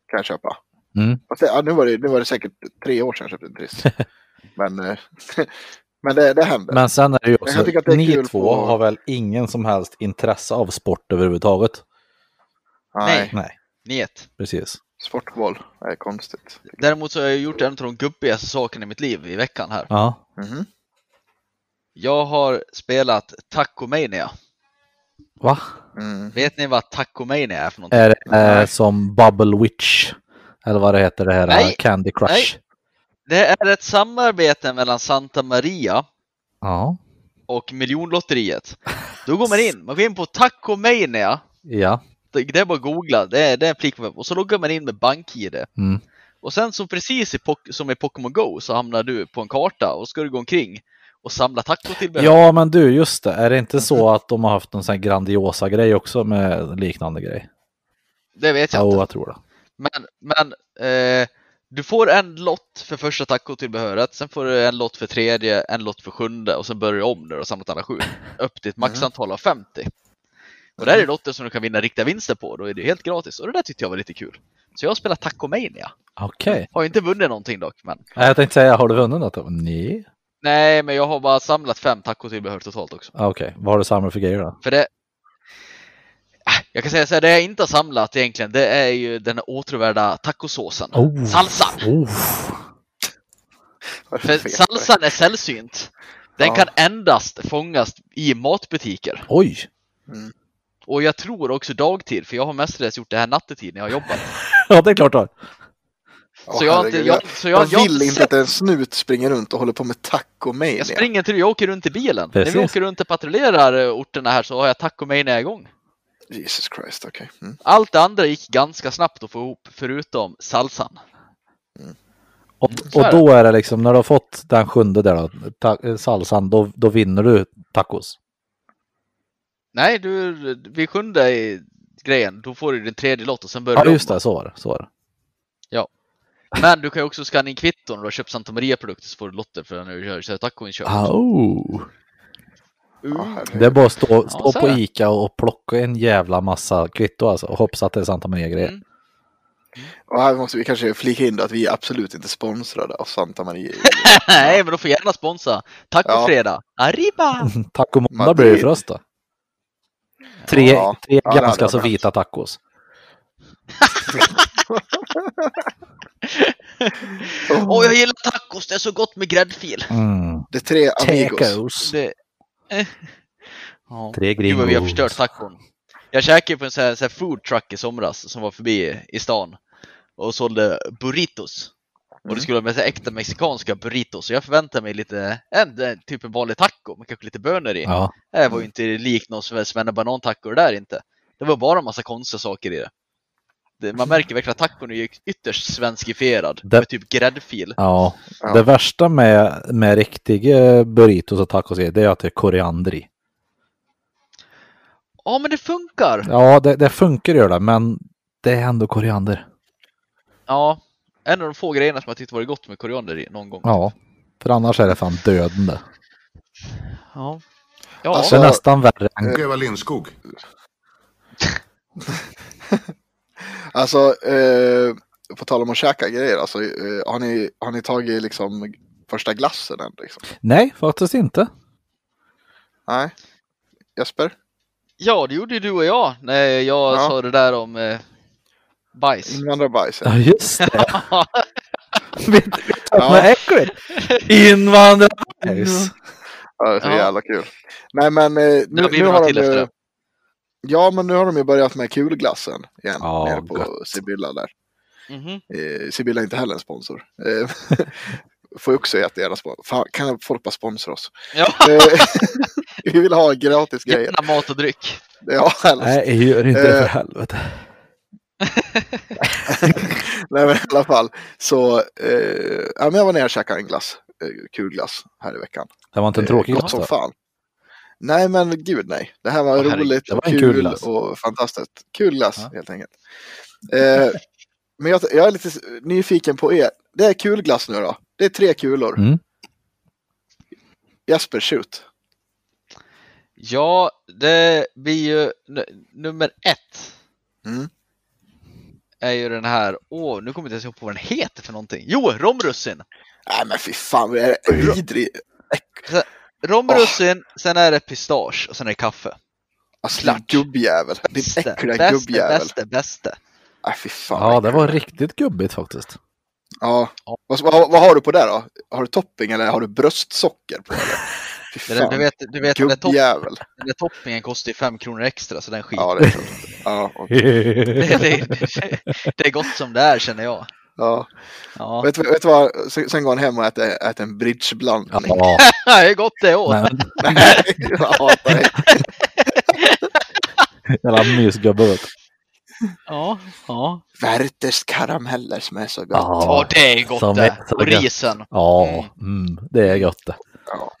Kan jag köpa. Mm. Fast det, ja, nu, var det, nu var det säkert tre år sedan jag köpte en triss. men eh, men det, det händer. Men sen är det ju Jag också, tycker att det ni två på- har väl ingen som helst intresse av sport överhuvudtaget? Nej, Nej, Niet. precis. sportboll är konstigt. Däremot så har jag gjort en av de gubbigaste sakerna i mitt liv i veckan här. Ja. Mhm. Jag har spelat Tacomania. Va? Mm. Vet ni vad Tacomania är för någonting? Är det eh, som Bubble Witch? Eller vad det heter, det här Nej. Candy Crush? Nej. Det är ett samarbete mellan Santa Maria Ja. och miljonlotteriet. Då går man in, man går in på Tacomania. Ja. Det är bara att googla, det är, det är en plikt. Och så loggar man in med BankID. Mm. Och sen så precis i som i Pokémon Go så hamnar du på en karta och ska du gå omkring och samla tacotillbehör. ja, men du, just det. Är det inte så att de har haft någon sån här grandiosa grej också med liknande grej? Det vet jag Jo, inte. jag tror det. Men, men eh, du får en lott för första tacotillbehöret, sen får du en lott för tredje, en lott för sjunde och sen börjar du om när du har samlat alla sju. Upp till ett maxantal av 50. Och där är lotter som du kan vinna riktiga vinster på, då är det helt gratis. Och det där tyckte jag var lite kul. Så jag har spelat Tacomania. Okej. Har inte vunnit någonting dock, men Jag tänkte säga, har du vunnit något? Nej. nej, men jag har bara samlat fem tacotillbehör totalt också. Okej, vad har du samlat för grejer då? För det... Jag kan säga så här, det jag inte har samlat egentligen, det är ju den åtråvärda tacosåsen. Oh. Salsan! Oh. För salsan är sällsynt. Den Ja. kan endast fångas i matbutiker. Oj! Och jag tror också dagtid, för jag har mestadels gjort det här nattetid när jag har jobbat. Ja, det är klart. Åh, så jag har inte, jag, så jag, jag jag, vill inte sett- att en snut springer runt och håller på med tacomania. jag springer inte, jag åker runt i bilen. När Precis. vi åker runt och patrullerar orterna här så har jag tacomania igång. Jesus Christ, okej. Mm. Allt det andra gick ganska snabbt att få ihop, förutom salsan. Och, Så är och då är det liksom, när du har fått den sjunde där då, ta, salsan, då, då vinner du tacos. Nej, du, vid sjunde i grejen, då får du din tredje lott och sen börjar Ja, du om. just det, så var det. Så var det. Men du kan ju också scanna in kvitton och du har köpt Santa Maria-produkter så får du lotter för när du gör så här tacoinköp. Oh. Ja, Uh. Det är bara att stå, stå så på. Ica och plocka en jävla massa kvitto alltså och hoppas att det är Santa Maria-grejer. Mm. Och här måste vi kanske flika in att vi är absolut inte sponsrade av Santa Maria. Nej, men då får gärna sponsra. Tacofredag! Arriba! Taco måndag Men blir det det- för oss då. Tre, Ja. tre Ja, ganska så vita tacos. Åh, jag gillar tacos, det är så gott med gräddfil. Mm. Det är tre amigos. Tacos. Det... Ja. Tre Gud vad vi har gringos. förstört tacon. Jag käkade på en sån här, sån här food truck i somras som var förbi i stan och sålde burritos. Och Mm. det skulle vara med äkta mexikanska burritos. Så jag förväntade mig lite, en, typ en vanlig taco med kanske lite bönor i. Ja, Det var ju inte likt någon svenne banan-taco det där inte. Det var bara en massa konstiga saker i det. Man märker verkligen att tacon är ytterst svenskifierad. Det- Med typ gräddfil. ja. Ja. Det värsta med, med riktiga burritos och tacos är, det är att det är koriander i. Ja men det funkar! Ja, det, det funkar gör det, men det är ändå koriander. Ja. En av de få grejerna som jag tyckte var gott med koriander i någon gång. Ja, för annars är det fan döden det. Ja. Ja. Alltså- Det är nästan värre än Eva Lindskog. Alltså, eh, på tal om att käka grejer, alltså, eh, har, ni, har ni tagit liksom första glassen än? Liksom? Nej, faktiskt inte. Nej? Jesper? Ja, det gjorde ju du och jag när jag Ja. sa det där om eh, bajs. Invandrarbajs? Ja, just det. vet du vad äckligt? Invandrarbajs. Ja, det är så jävla kul. Nej men eh, Nu har vi några till de ju, det. Ja men nu har de ju börjat med kulglassen igen. Ja, nere på. Sibylla där. Mhm. Eh, Sibylla är inte heller en sponsor. Eh, får ju också jättegärna sponsra. Kan folk bara sponsra oss? Ja, Eh, vi vill ha gratis grejer. gärna mat och dryck. Ja, helst. Nej, gör inte det för helvete. Nej, men i alla fall. Så eh, ja, men jag var nere och käkade en glass. Eh, kulglass här i veckan. Det var inte en tråkig gott glass som då? fan. Nej, men gud nej. Det här var Åh, herregud. roligt Det var kul kul och fantastiskt. Kul glass Ja. helt enkelt. Eh, men jag, jag är lite nyfiken på er. Det är kul glass nu då. Det är tre kulor. Mm. Jesper, shoot. Ja, det blir ju nummer ett. Mm. Är ju den här, åh, nu kommer jag inte ens ihåg på vad den heter för någonting. Jo, romrussin! Nej men fy fan, vad är det vidrig. Romrussin, sen är det pistage och sen är det kaffe. Alltså Klart. gubbjävel. Din äckliga bästa, gubbjävel. bästa, bästa. Nej fy fan. Ja, det var riktigt gubbigt faktiskt. Ja. Ja. Vad, vad, vad har du på där då? Har du topping eller har du bröstsocker på? Det fan. du vet, du vet den, där topp, den där toppingen kostar ju fem kronor extra så den skit. Ja, det är. Ja, okej. det, det, det är gott som det är känner jag. Ja. Ja, Vet, vet du vad? Sen, går han hem och äter, äter en bridgeblandning. Ja, det är gott det åt. nej, men Nej, jag hatar dig. jävla mysgubbe. Ja, ja. Werthers karameller som är så gott. Ja. Ja, det är gott det. Och risen. Ja, Mm. mm, det är gott det. Ja.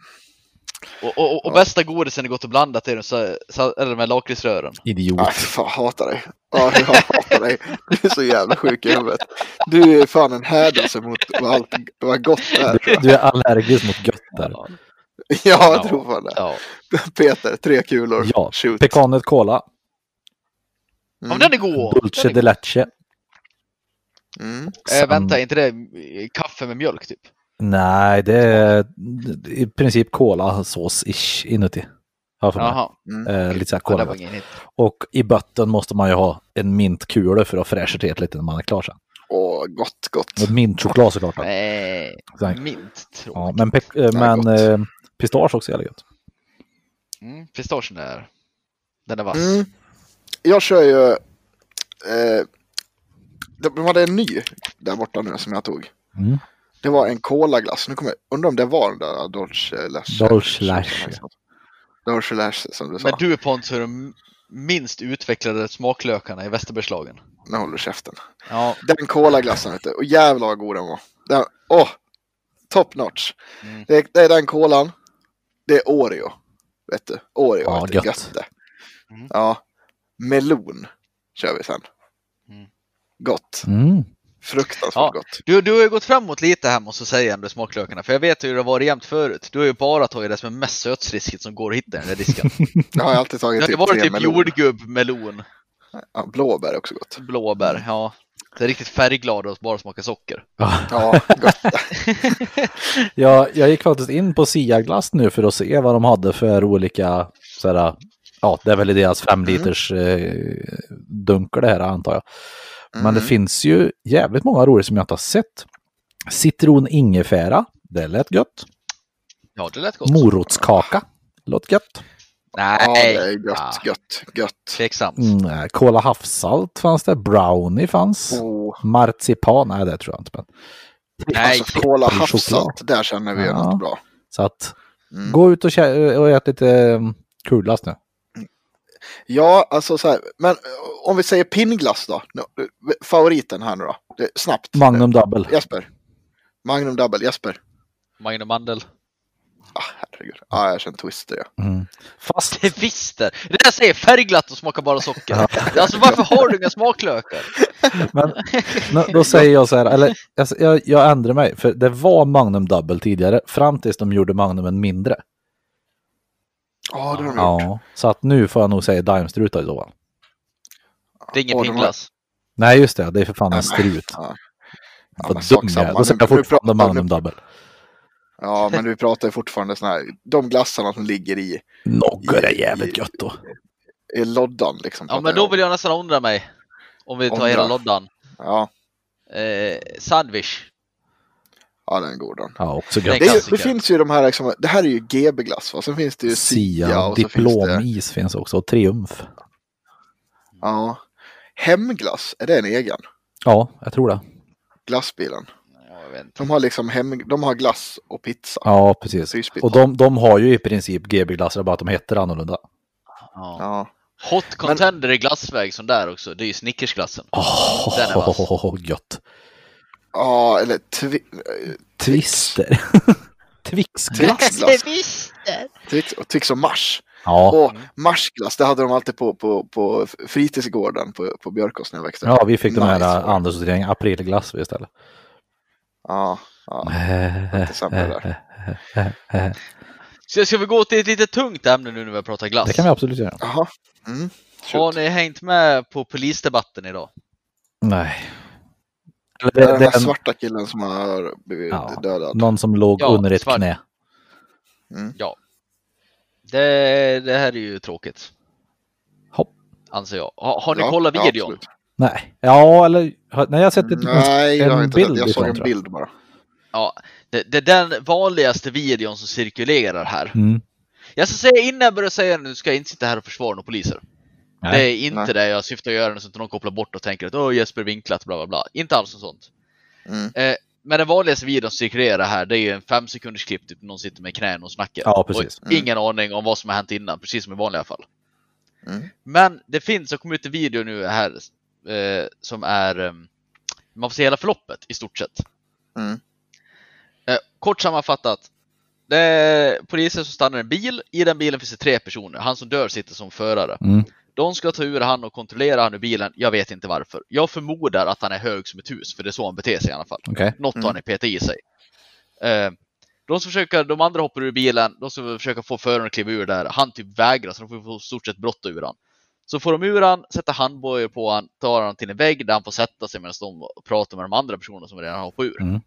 Och, och, och bästa godisen är gott och blandat är de, så, så, eller här lakritsrören. Idiot. Nej, fan, jag hatar dig. Ja, jag hatar dig. Du är så jävla sjuk i huvudet. Du är fan en hädelse mot vad, allt, vad gott det är. Du, du är allergisk mot götter. Ja. Ja, jag Ja. tror fan det. Ja. Peter, tre kulor. Ja, Shoot. pekanet cola, Ja, men den är god! dulce Den de leche. Mm. Sen- vänta, är inte det kaffe med mjölk typ? Nej, det är i princip cola-sås-ish inuti. Jaha, Mm. Eh, lite så här hit. Och i botten måste man ju ha en mintkula för att fräscha till det lite när man är klar sen. Åh, gott, gott. Mintchoklad såklart. Nej, Exakt. mint Ja, men pe- eh, men gott. eh, pistage också är gött. Mm, pistagen är, den är vass. Mm. Jag kör ju... Eh, de hade en ny där borta nu som jag tog. Mm. Det var en kolaglass. Nu kommer jag undra om det var den där Dolce Lash. Dolce Lash. Dolce Lash som du sa. Men du Pontus är de minst utvecklade smaklökarna i Västerbergslagen. Nu håller du käften. Ja, Den kolaglassen vet du. Och jävlar vad god den var. Den, åh! Top notch. Mm. Det, är- det är den kolan. Det är Oreo. Vet du. Oreo. Ja, vet du. gött. Gött det. Mm. Ja. Melon kör vi sen. Mm. Gott. Mm. Fruktansvärt Ja. gott. du, du har ju gått framåt lite här måste jag säga med smaklökarna. För jag vet hur det har varit jämt förut. Du har ju bara tagit det som är mest sötsriskigt som går att hitta i den där disken. Jag har alltid tagit Det har typ varit tre typ melon. jordgubb, melon, Ja, blåbär är också gott. blåbär. Ja. Det är riktigt färgglada och bara smakar socker. Ja, gott. Jag, jag gick faktiskt in på Sia-glass nu för att se vad de hade för olika, såhär, ja det är väl i deras fem liters eh, dunkar det här antar jag. Men det Mm. finns ju jävligt många roliga som jag inte har sett. Citron ingefära, det lät gött. Ja, det lät gott. Morotskaka, låt gött. Nej, Ja, det är gött, Ah. gött, gött. tveksamt. Mm, Kola havssalt fanns det, brownie fanns. Oh, Marzipan, nej det tror jag inte. Men. Nej, alltså, kola havssalt, där känner vi ju Ja. något bra. Så att Mm. gå ut och, och ät lite um, kulglass nu. Ja, alltså så här, men eh, om vi säger pinnglass då? Favoriten här nu då? Snabbt. Magnum double. Jesper. Magnum double, Jesper. Magnum mandel. Ah, herregud. Ja, jag känner twister ja. Mm. Fast Det visste! Det där säger färgglatt och smakar bara socker. Alltså varför har du inga smaklökar? Men då säger jag så här, eller jag, jag, jag ändrar mig, för det var Magnum Double tidigare, fram tills de gjorde Magnumen mindre. Ja, det har de gjort. Ja, så att nu får jag nog säga Daimstruta i så fall. Det är ingen Och de har-. Nej, just det, det är för fan en strut. Ja. Ja, Vad men sak dum jag samma. är. Då säger Nu- jag nu fortfarande pratar- Magnum nu- Double. Ja, men vi pratar ju fortfarande sådana här, de glassarna som ligger i, Nogger är jävligt gött då. i loddan liksom. Ja men då vill jag nästan ångra mig. Om vi tar Ångra. hela loddan. Ja, Eh, sandwich. Ja den är god den. Ja, också Det är gött. Det, är finns ju de här, liksom, det här är ju GB-glass va? Sen finns det ju Sia Sia, och så finns det, diplomis finns också, och Triumf. ja. Hemglass, är det en egen? Ja, jag tror det. Glassbilen. De har liksom hem, de har glass och pizza. Ja, precis. Syspizza. Och de, de har ju i princip GB-glassar, bara att de heter annorlunda. Ja. Ja. Hot contender i glassväg sån där också, det är ju Snickersglassen. Den är vass. Åh, gött. Ja, eller twi eh, Twister. Twixglass. Twixglass. Twix och Twix och Mars. Ja. Och Marsglass, det hade de alltid på, på, på fritidsgården på, på Björkås när jag växte ja, vi fick de här Nice. Anderssorteringen, aprilglass istället. Ja, ja. inte där. Så ska vi gå till ett lite tungt ämne nu när vi pratar glass? Det kan vi absolut göra. Jaha. Mm. Har ni hängt med på polisdebatten idag? Nej. Det är Det, den det, här svarta killen som har blivit Ja. dödad. någon som låg Ja, under ett svart. knä. Ja. Det, det här är ju tråkigt. Hopp. Anser jag. Har, har ni Ja, kollat ja, videon? absolut. Nej. Ja, eller har- nej, jag har sett ett, Nej, jag har en inte bild. Jag såg en bild bara. Ja, det, det är den vanligaste videon som cirkulerar här. Mm. Jag ska säga innan jag börjar säga nu ska jag inte sitta här och försvara några poliser. Det Nej. är inte Nej. det jag syftar att göra så att inte någon kopplar bort och tänker att åh Jesper vinklat bla bla bla. Inte alls något sånt. Mm. Eh, men den vanligaste videon som cirkulerar här det är ju en fem sekunders klipp typ någon sitter med knän och snackar. Ja, precis. Och ingen aning om vad som har hänt innan, precis som i vanliga fall. Mm. Men det finns, det kom ut en video nu här eh, som är, eh, man får se hela förloppet i stort sett. Mm. Eh, kort sammanfattat. Det är poliser som stannar en bil. I den bilen finns det tre personer. Han som dör sitter som förare. De ska ta ur han och kontrollera han ur bilen. Jag vet inte varför. Jag förmodar att han är hög som ett hus, för det är så han beter sig i alla fall. Okej. Något har Mm. han i PT i sig. Eh, de, ska försöka, de andra hoppar ur bilen, de ska försöka få föraren att kliva ur där. Han typ vägrar, så de får få stort sett brotta ur han. Så får de ur han, sätter handbojor på han, tar han till en vägg där han får sätta sig medan de pratar med de andra personerna som redan har hoppat ur. Mm.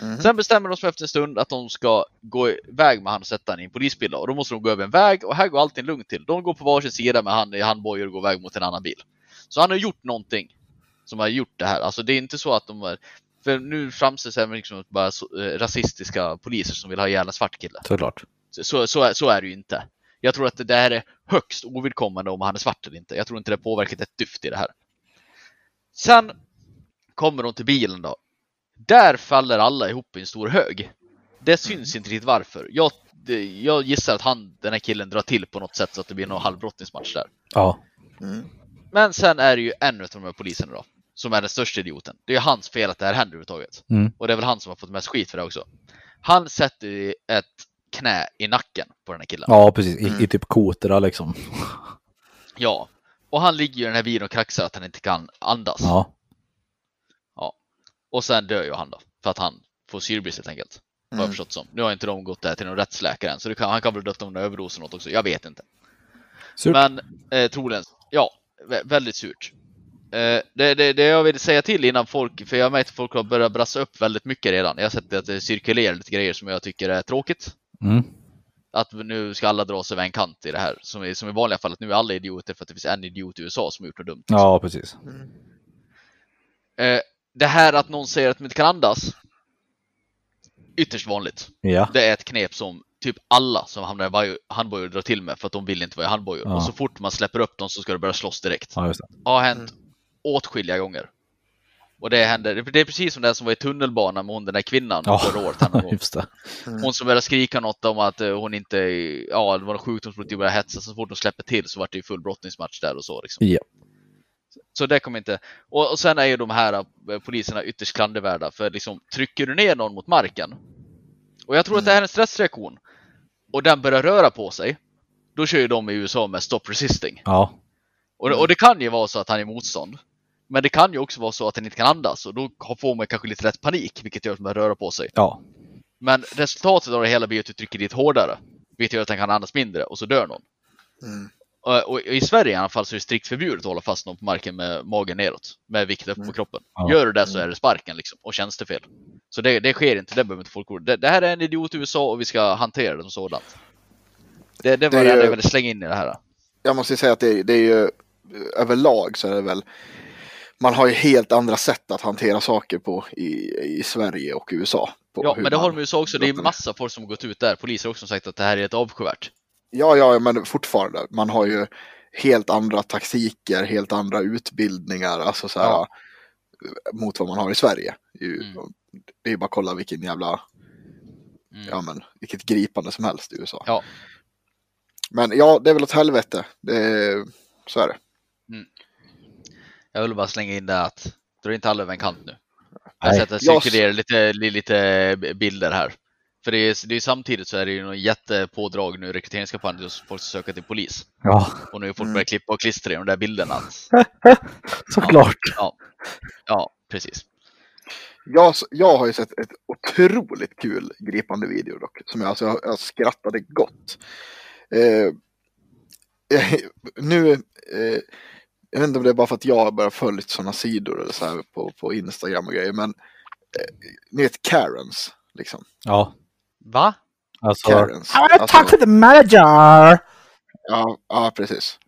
Mm. Sen bestämmer de sig efter en stund att de ska gå iväg med han och sätta han i en polisbil. Och då måste de gå över en väg och här går allting lugnt till. De går på varsin sida med han i handbojor och går iväg mot en annan bil. Så han har gjort någonting som har gjort det här. Alltså det är inte så att de är för nu framställs det liksom bara eh, rasistiska poliser som vill ha ihjäl en svart kille. Såklart. Så, så, så är det ju inte. Jag tror att det här är högst ovidkommande om han är svart eller inte. Jag tror inte det påverkat ett dyft i det här. Sen kommer de till bilen då. Där faller alla ihop i en stor hög. Det syns inte riktigt varför. Jag, det, jag gissar att han, den här killen drar till på något sätt så att det blir någon halvbrottningsmatch där. Ja. Mm. Men sen är det ju en av de här poliserna då, som är den största idioten. Det är hans fel att det här händer överhuvudtaget. Mm. Och det är väl han som har fått mest skit för det också. Han sätter ett knä i nacken på den här killen. ja, precis. I, Mm. i typ kotra liksom. Ja. Och han ligger ju i den här bilen och kraxar att han inte kan andas. Ja. Och sen dör ju han då. För att han får syrebrist helt enkelt. Vad jag Mm. förstått som. Nu har inte de gått där till någon rättsläkare än. Så det kan, han kan väl ha dött av en överdos eller något också. Jag vet inte. Surt. Men eh, troligen, ja, vä- väldigt surt. Eh, det, det, det jag vill säga till innan folk, för jag har märkt att folk har börjat brassa upp väldigt mycket redan. Jag har sett att det cirkulerar lite grejer som jag tycker är tråkigt. Mm. Att nu ska alla dra sig över en kant i det här. Som i, som i vanliga fall, att nu är alla idioter för att det finns en idiot i USA som har gjort något dumt. Ja, precis. Eh, det här att någon säger att de inte kan andas. Ytterst vanligt. Ja. Det är ett knep som typ alla som hamnar i handbojor drar till med för att de vill inte vara i handbojor. Ja. Och så fort man släpper upp dem så ska det börja slåss direkt. Ja, just det. har hänt åtskilliga gånger. Och det händer, det är precis som det som var i tunnelbanan med hon den där kvinnan Ja, förra året. någon det. Hon som började skrika något om att eh, hon inte, ja det var sjukdomsbrott, de började hetsa, så fort de släpper till så var det ju full brottningsmatch där och så liksom. Ja. Så det kommer inte, och, och sen är ju de här eh, poliserna ytterst klandervärda för liksom trycker du ner någon mot marken och jag tror att det här är en stressreaktion och den börjar röra på sig, då kör ju de i USA med stop resisting. Ja. Och det, och det kan ju vara så att han är motstånd. Men det kan ju också vara så att han inte kan andas och då får man kanske lite rätt panik, vilket gör att man rör på sig. Ja. Men resultatet av det hela blir att du trycker dit hårdare, vilket gör att han kan andas mindre och så dör någon. Mm. Och, i Sverige i alla fall så är det strikt förbjudet att hålla fast någon på marken med magen neråt, med vikt upp på Mm. kroppen. Gör du det så är det sparken liksom, och tjänstefel. Så det, det sker inte, det behöver inte folk oroa det, det här är en idiot i USA och vi ska hantera det som sådant. Det, det var Det det, är ju- jag ville slänga in i det här. Jag måste säga att det, är- det är ju överlag så är det väl man har ju helt andra sätt att hantera saker på i, i Sverige och USA. Ja, men det har de i USA också. Det är det. massa folk som har gått ut där. Poliser har också sagt att det här är ett avskyvärt. Ja, ja, men fortfarande. Man har ju helt andra taktiker, helt andra utbildningar, alltså så här, Ja. mot vad man har i Sverige. Mm. Det är ju bara att kolla vilken jävla, Mm. ja men, vilket gripande som helst i USA. Ja. Men ja, det är väl åt helvete. Det är, Så är det. Jag vill bara slänga in det att dra inte alla över en kant nu. Jag Jag- cirkulerar lite, li- lite bilder här. För det är, det är samtidigt så är det ju någon jättepådrag nu rekryteringskampanj hos folk som söker till polis. Ja, Och nu är folk Mm. börjat klippa och klistra i de där bilderna. Såklart. ja, ja, precis. Jag, jag har ju sett ett otroligt kul gripande video dock. Som jag, alltså, jag, jag skrattade gott. Eh, nu, eh, jag vet inte om det är bara för att jag börjar följa sådana sidor eller så här på, på Instagram och grejer. Men eh, ni vet Karens. Liksom. Ja, Va? alltså. Karens. I wanna talk Alltså, to the manager! ja, ja, precis.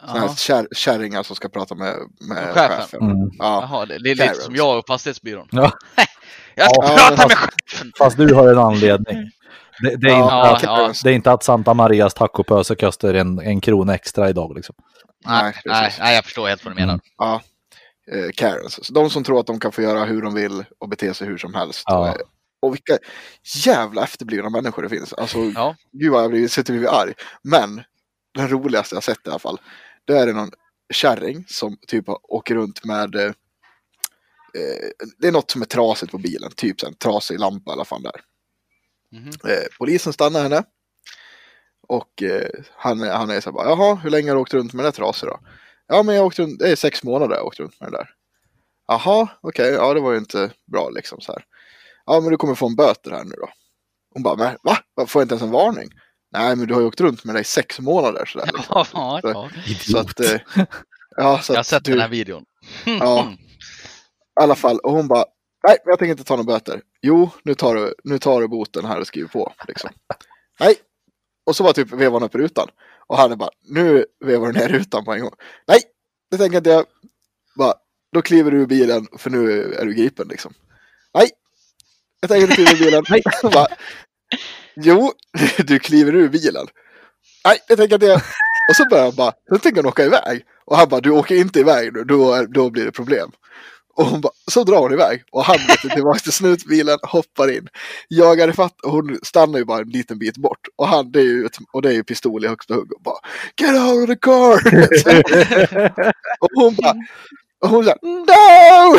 Sådana här kär, kärringar som ska prata med, med Chefen. chefen. Mm. Ja, Jaha det, det är lite Karens. som jag och fastighetsbyrån. Ja. Jag ska Ja, prata fast- med chefen! Fast du har en anledning. Det, det, är Ja, inte Ja, att, det är inte att Santa Marias tacopöse kostar en, en krona extra idag liksom. Nej, Nej, nej, jag förstår helt vad du menar. Ja, eh, Karens. Så de som tror att de kan få göra hur de vill och bete sig hur som helst. Ja. Och, vilka jävla efterblivna människor det finns. Alltså, Ja. gud vad jag blir, sitter blivit arg. Men den roligaste jag sett i alla fall. Det är det någon kärring som typ åker runt med eh, eh, det är något som är trasigt på bilen, typ en trasig lampa i alla fall där. Mhm. Eh, polisen stannar henne. Och eh, han, han är så här bara, jaha, hur länge har du åkt runt med den där trasig då? Ja, men jag har åkt runt, det är sex månader jag har åkt runt med den där. Jaha, okej, ja det var ju inte bra liksom så här. Ja, men du kommer få en böter här nu då. Hon bara, men va? Vad, Får jag inte ens en varning? Nej, men du har ju åkt runt med dig i sex månader sådär. Liksom. Ja, ja. Så att, eh, ja, så Jag har sett du, den här videon. Ja. i alla fall, och hon bara, nej, men jag tänker inte ta några böter. Jo, nu tar du, nu tar du boten här och skriver på. Liksom. nej. Och så var typ vevan upp rutan. Och han är bara, nu vevar du ner rutan på en gång. Nej, det tänker inte jag. Bara, då kliver du ur bilen för nu är du gripen liksom. Jag tänker inte kliva ur bilen. Nej. bara, jo, du kliver ur bilen. Nej, det tänker jag. Och så börjar han bara, sen tänker han åka iväg. Och han bara, du åker inte iväg nu, då, då blir det problem. Och hon bara, så drar hon iväg. Och han åker tillbaka till snutbilen, hoppar in, jagar ifatt och hon stannar ju bara en liten bit bort. Och han, det är ju, ett, och det är ju pistol i högsta hugg och bara, get out of the car! och hon bara, och hon såhär, no!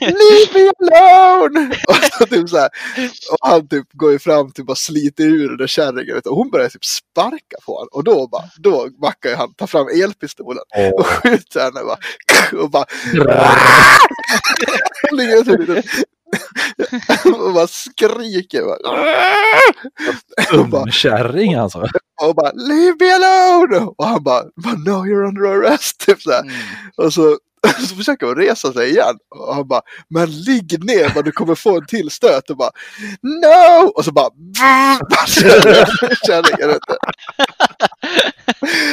Leave me alone! Och, så typ så här, och han typ går ju fram till bara sliter ur den där kärringen och hon börjar typ sparka på honom. Och då bara, då backar ju han, tar fram elpistolen och skjuter henne bara. Och bara, Han ligger och typ, och bara skriker. Dumkärring alltså. och bara, leave me alone! Och han bara, no you're under arrest. Typ så. Mm. Och så, så försöker hon resa sig igen. Och han bara, men ligg ner, bara, du kommer få en till stöt. Och bara, no! Och så bara, kärringen du.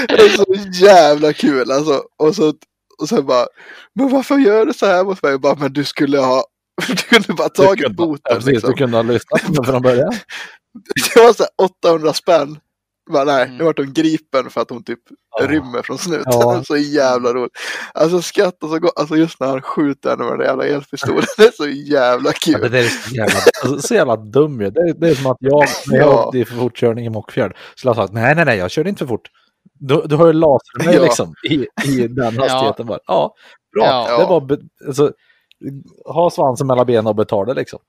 Det är så jävla kul alltså. Och så, och så bara, men varför gör du så här mot mig? Jag bara, men du skulle ha, du kunde bara Du tagit kunde- boten. Ja, precis, liksom. Du kunde ha lyssnat på mig från början. Det var så här 800 spänn. Bara, nej, Mm. nu vart hon gripen för att hon typ Ja. rymmer från snuten. Ja. Så jävla roligt. Alltså skrattar så gott. Alltså just när han skjuter henne med den jävla elpistolen. Det är så jävla Ja, kul. det där är så jävla, alltså, så jävla dum ju. det, är- det är som att jag, när jag Ja. åkte i för fortkörning i Mockfjärd, skulle ha sagt nej, nej, nej, jag körde inte för fort. Du, du har ju laser Ja. liksom i, i den hastigheten bara. Ja, bra. Ja. Det var, alltså, ha svansen mellan benen och betala liksom.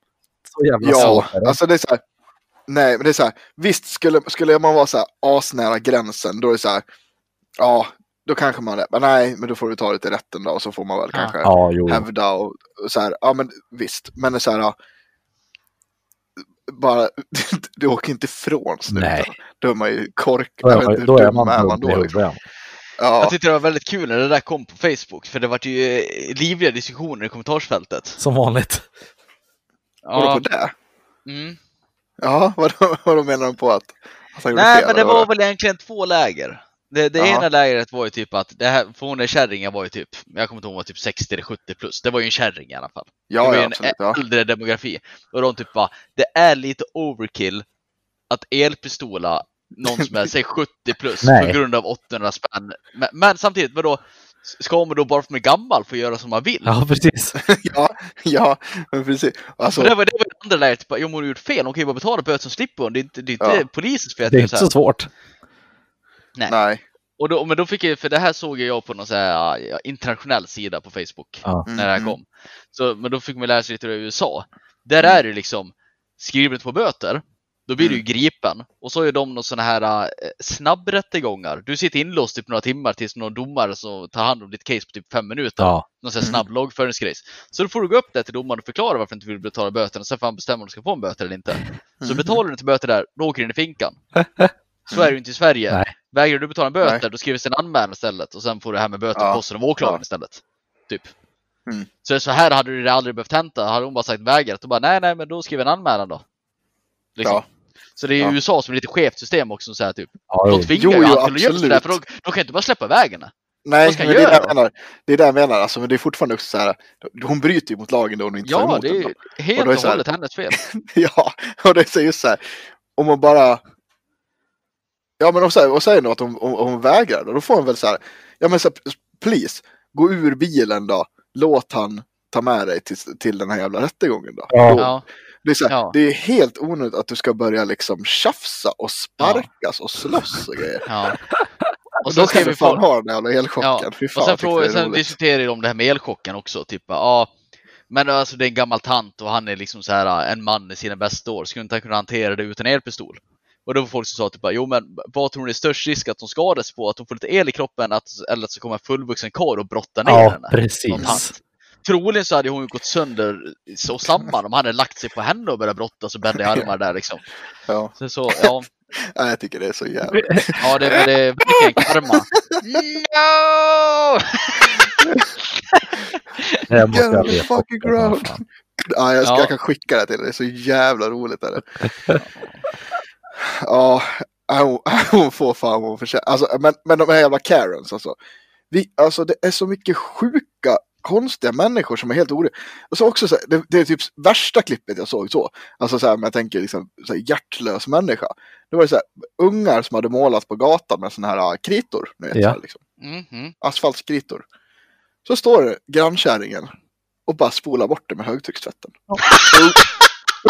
Så jävla Ja, svårt alltså det är så här. Nej, men det är så här. Visst, skulle, skulle man vara så här asnära gränsen, då är det så här. Ja, då kanske man det. Men nej, men då får du ta det till rätten då och så får man väl Ja. kanske Ja, jo. hävda och, och så här. Ja, men visst. Men det är så här. ja, Bara, du åker inte ifrån snuten. Nej. Då är man ju korkad. Då är, man, då är man är man då. Liksom. Ja, Jag tyckte det var väldigt kul när det där kom på Facebook, för det var ju eh, livliga diskussioner i kommentarsfältet. Som vanligt. Ja, på det? mm. Ja, vadå, vadå menar de på att, att han gjorde Nej, fel? men det var väl egentligen två läger. Det, det ena lägret var ju typ att, det här, för hon är kärringen var ju typ, jag kommer inte ihåg, var typ 60 eller 70 plus. Det var ju en kärring i alla fall. det Ja, var ju ja, en absolut. Ja. äldre demografi. Och de typ bara, det är lite overkill att elpistola någon som är, säg 70 plus Nej. på grund av 800 spänn. Men, men samtidigt, vadå? Ska man då bara för att man är gammal få göra som man vill? Ja, precis. ja, ja, men precis. Alltså, Så det var det var det andra typ, men hon har gjort fel, hon kan ju bara betala böter som slipper hon. Det är inte, det är inte Ja. polisens fel. att Det är inte så så svårt. nej. Och då, men då fick jag, för det här såg jag på någon så här ja, internationell sida på Facebook Ja. när det här Mm. kom. Så, men då fick man lära sig lite hur det är i USA. Där Mm. är det liksom skrivet på böter. Då blir du ju gripen och så är de någon sådana här äh, snabbrättegångar. Du sitter inlåst typ några timmar tills någon domare som tar hand om ditt case på typ fem minuter. Ja. Någon sån här snabb lagföringsgrejs. Så då får du gå upp där till domaren och förklara varför du inte vill betala böterna. och Sen får han bestämma om du ska få en böter eller inte. Så Mhm. betalar du inte böter där, då åker du in i finkan. Så är det ju inte i Sverige. Nej. Vägrar du betala en böter, Nej. då skrivs en anmälan istället och sen får du det här med böter Ja. på posten av åklagaren Ja. istället. Typ. Mm. Så så här hade du det aldrig behövt hämta. Hade hon bara sagt vägrat, då bara nej, nej, men då skriver en anmälan då. Liksom. Ja. Så det är ju Ja. USA som är lite skevt system också. Så här, typ. Ja, De tvingar Jo, ju jo, han till att sådär, för de, de kan inte bara släppa vägen. Nej, men det är det jag menar. Det är det jag menar, alltså, men det är fortfarande också så här. Hon bryter ju mot lagen då hon inte tar Ja, emot det är den. ju helt Och och hållet hennes fel. Ja, och det är just så här. Om man bara... Ja, men om, så här, och säger något om, om, om hon vägrar då, då får hon väl så här. Ja, men så här, please, gå ur bilen då. Låt han ta med dig till, till den här jävla rättegången då. Ja. Då- Ja, Det är, så här, Ja. det är helt onödigt att du ska börja liksom tjafsa och sparkas och slåss och grejer. ja. Och då ska vi fan ha den jävla elchocken. Ja, fan, och sen, fråga, sen diskuterar de det här med elchocken också. Typ, ja, men alltså det är en gammal tant och han är liksom så här en man i sina bästa år. Skulle inte han kunna hantera det utan elpistol? Och då var folk som sa typ, jo men vad tror ni är störst risk att hon skadas på? Att hon får lite el i kroppen att, eller att så kommer en fullvuxen karl och brottar ner Ja, henne? Någon precis. Troligen så hade hon ju gått sönder så samman om han hade lagt sig på henne och börjat brottas och bända i armar där liksom. Ja. Så, så ja, Nej, jag tycker det är så jävla... ja det, men det är verkligen karma. No! Här måste Get jag on the fucking ground. Ja, jag, ska, Ja. jag kan skicka det till dig. Det är så jävla roligt. Är det. ja, hon, hon får fan vad hon förtjänar. Alltså, men, men de här jävla Karens alltså. Vi, alltså det är så mycket sjuka, konstiga människor som är helt orimliga. Och så också så här, det, det är typ värsta klippet jag såg så. Alltså så här, men jag tänker liksom så här, hjärtlös människa. Det var så här, ungar som hade målat på gatan med såna här ah, kritor. Vet, Ja. så här, liksom Mhm. asfaltskritor. Så står det grannkärringen och bara spolar bort det med högtryckstvätten. Och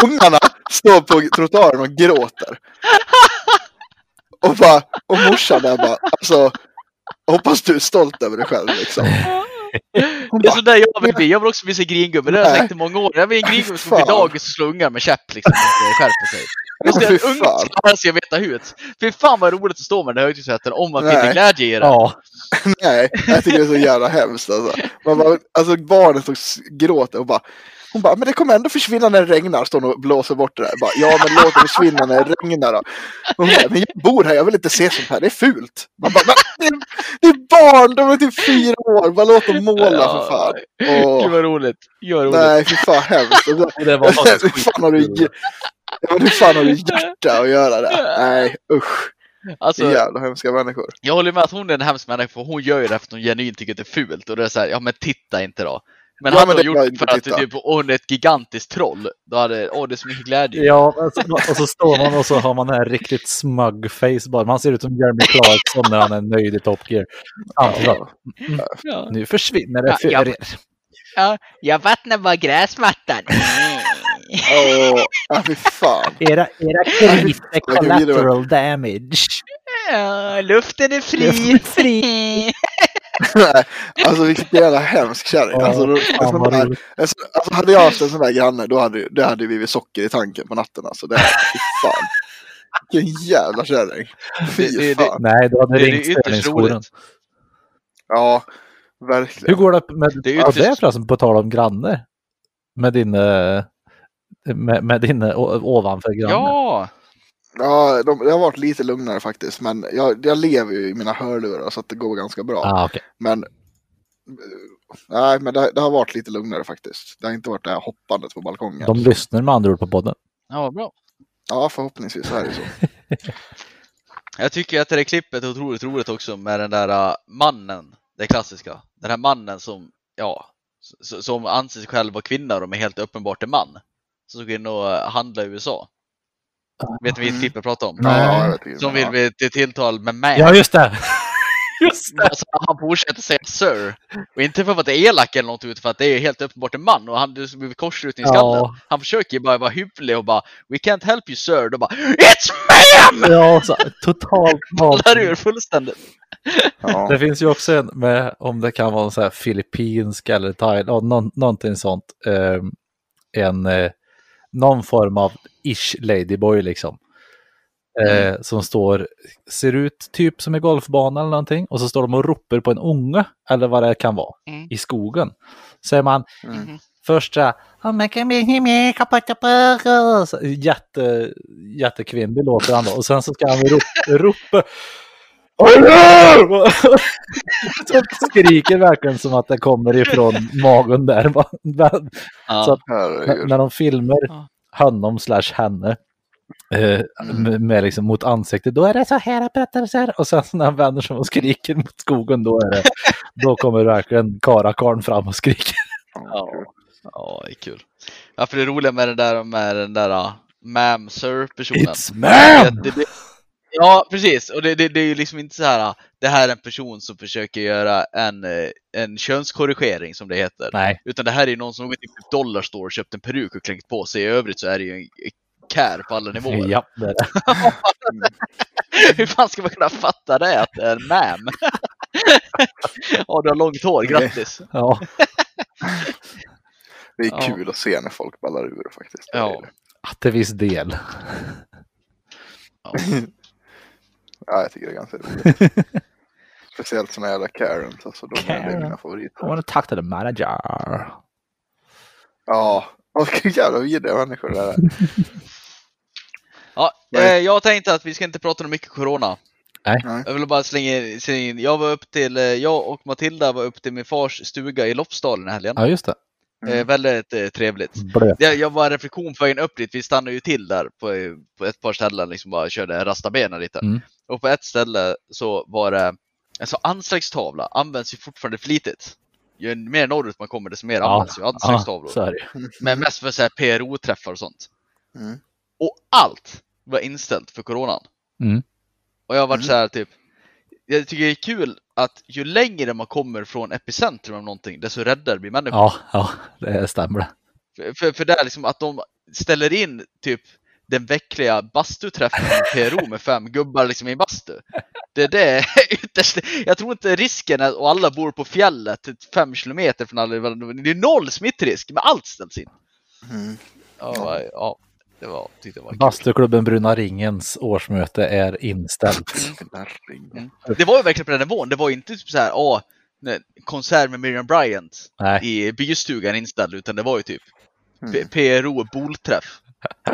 Ungarna står på trottoaren och gråter. Och, bara, och morsan där bara, alltså, hoppas du är stolt över dig själv liksom. Hon Det är sådär jag vill bli. Jag vill också bli så gringubbe. Det har jag sagt i många år. Jag vill en gringubbe som går Fan. dagis och slår ungar med käpp liksom. skärper sig. Jag ska Fy en ung fan. ska ska veta hut. Fy fan vad roligt att stå med den högtrycksrätten om man finner glädje i det. Ja, nej, jag tycker det är så jävla hemskt alltså. Man bara, alltså stod och gråter och bara, hon bara, men det kommer ändå försvinna när det regnar, står hon och blåser bort det där. Bara, ja, men låt det försvinna när det regnar då. Hon bara, men jag bor här, jag vill inte se sånt här, det är fult. Man bara, det är, det är barn, de är typ fyra år, bara låt dem måla för fan. Åh. Gud vad roligt. Gud vad roligt. Nej, fy fan hemskt. Och så- och det var Hur fan har du, ja, hur fan har du hjärta att göra det? Nej, usch. Alltså, Jävla hemska människor. jag håller med att hon är en hemsk människa för hon gör ju det för att hon genuint tycker att det är fult. Och det är såhär, ja men titta inte då. Men Ja, han men har det var gjort för att titta. typ, hon är ett gigantiskt troll. Då hade, åh det är så mycket glädje. Ja, och så står man och så har man den här riktigt smug face bara. Man ser ut som Jeremy Clarkson när han är nöjd i Top Gear. Samtidigt bara, Ja. nu försvinner det Ja, för ja. er. Ja, jag vattnar bara gräsmattan. Åh, ja, fy fan. Era, era kris är Jag collateral damage. Ja, luften är fri. Fri. Nej, alltså vilken jävla hemsk kärring. Ja, Alltså, då, fan, vad där, sån- alltså, hade jag haft en sån där granne då hade, det hade vi socker i tanken på natten. Alltså, det, fy fan. Vilken jävla kärring. Fy Det- det- fan. Nej, du hade Det ringt roligt. Ja, Hur verkligen. går det med Det är ja, det är förresten på tal om granne? Med din, eh, med, med din eh, ovanför granne? Ja, Ja, de, det har varit lite lugnare faktiskt. Men jag, jag lever ju i mina hörlurar så att det går ganska bra. Ah, okej. Men, nej, men det, det har varit lite lugnare faktiskt. Det har inte varit det här hoppandet på balkongen. De lyssnar med andra ord på podden. ja bra. Ja, förhoppningsvis är det så. Jag tycker att det där klippet är otroligt roligt också med den där uh, mannen, det klassiska. Den här mannen som, ja, som anser sig själv vara kvinna och är helt uppenbart en man. Som går in och uh, handlar i USA. Vet ni vilket klipp jag pratar om? Ja, inte. Som vill bli till tilltal med mig. Ja, just det! Just det. Alltså, han fortsätter säga sir. Och inte för att vara elak eller något, utan för att det är helt uppenbart en man och han har blivit korsruten i skallen. Ja. Han försöker ju bara vara hygglig och bara We can't help you sir. Då bara It's ma'am! Ja, så, totalt Ballar ur fullständigt. Ja. Det finns ju också en med, om det kan vara en så här filippinsk eller thai, ja, någon, någonting sånt, eh, en, eh, någon form av ish ladyboy liksom. Eh, som står, ser ut typ som en golfbana eller någonting och så står de och ropar på en unge eller vad det kan vara Mm. i skogen. Säger man Mm. först så här, "Oh, my God, me, me, me, kapata, paka." Så jätte, jättekvinnlig låter han då och sen så ska han ropa, ropa! Så skriker verkligen som att det kommer ifrån magen där. Så att när de filmar Ja. Honom slash henne eh, med, med liksom mot ansiktet, då är det så här berättar så här. Och sen så när han vänder sig och skriker mot skogen, då, är det, då kommer verkligen karakarn fram och skriker. Ja. Ja, det är kul. Ja, för det roliga med den där, med den där uh, ma'am sir personen. It's man! Det, det, ja, precis. Och det, det, det är ju liksom inte så här. uh, Det här är en person som försöker göra en, eh, en könskorrigering som det heter. Nej, Utan det här är ju någon som gått in på Dollarstore och köpt en peruk och klängt på sig. I övrigt så är det ju en care på alla nivåer. ja, det är det. Hur fan ska man kunna fatta det att det är en ma'am? Ja, du har långt hår, grattis! Ja. Det är Ja. kul att se när folk ballar ur faktiskt. Det Ja. det. Till viss del. ja, jag tycker det är ganska roligt. Speciellt såna jävla Karens. Alltså, de är Karen. mina I favoriter. want to talk to the manager. Ja, och vilka jävla vidriga människor det där är. Ja, eh, jag tänkte att vi ska inte prata om mycket corona. Nej. Jag vill bara slänga slänga in, jag var upp till, eh, jag och Matilda var upp till min fars stuga i Lofsdalen i helgen. Ja, just det. Eh, väldigt eh, trevligt. Blöt. Det, jag var reflektion på vägen upp dit, vi stannade ju till där på, på ett par ställen, liksom bara körde rasta benen lite. Mm. Och på ett ställe så var det, alltså anslagstavla används ju fortfarande flitigt. Ju mer norrut man kommer desto mer används ju ja, anslagstavlor. ju. Men mest för så här PRO-träffar och sånt. Mm. Och allt var inställt för coronan. Mm. Och jag har varit Mm. så här typ, jag tycker det är kul att ju längre man kommer från epicentrum av någonting, desto räddare blir människor. Ja, ja, det stämmer. För, för, för det är liksom att de ställer in typ den veckliga bastuträffen med PRO med fem gubbar liksom i bastu. Det, det är ytterst, jag tror inte risken är, och alla bor på fjället fem kilometer från alla, det är noll smittrisk, men allt ställs in. Mm. Ja, ja det var, jag var. Bastuklubben Bruna Ringens årsmöte är inställt. Herregud. Det var ju verkligen på den nivån, det var inte typ så här, åh, konsert med Miriam Bryant Nej, i bystugan inställd, utan det var ju typ Mm. PRO bolträff.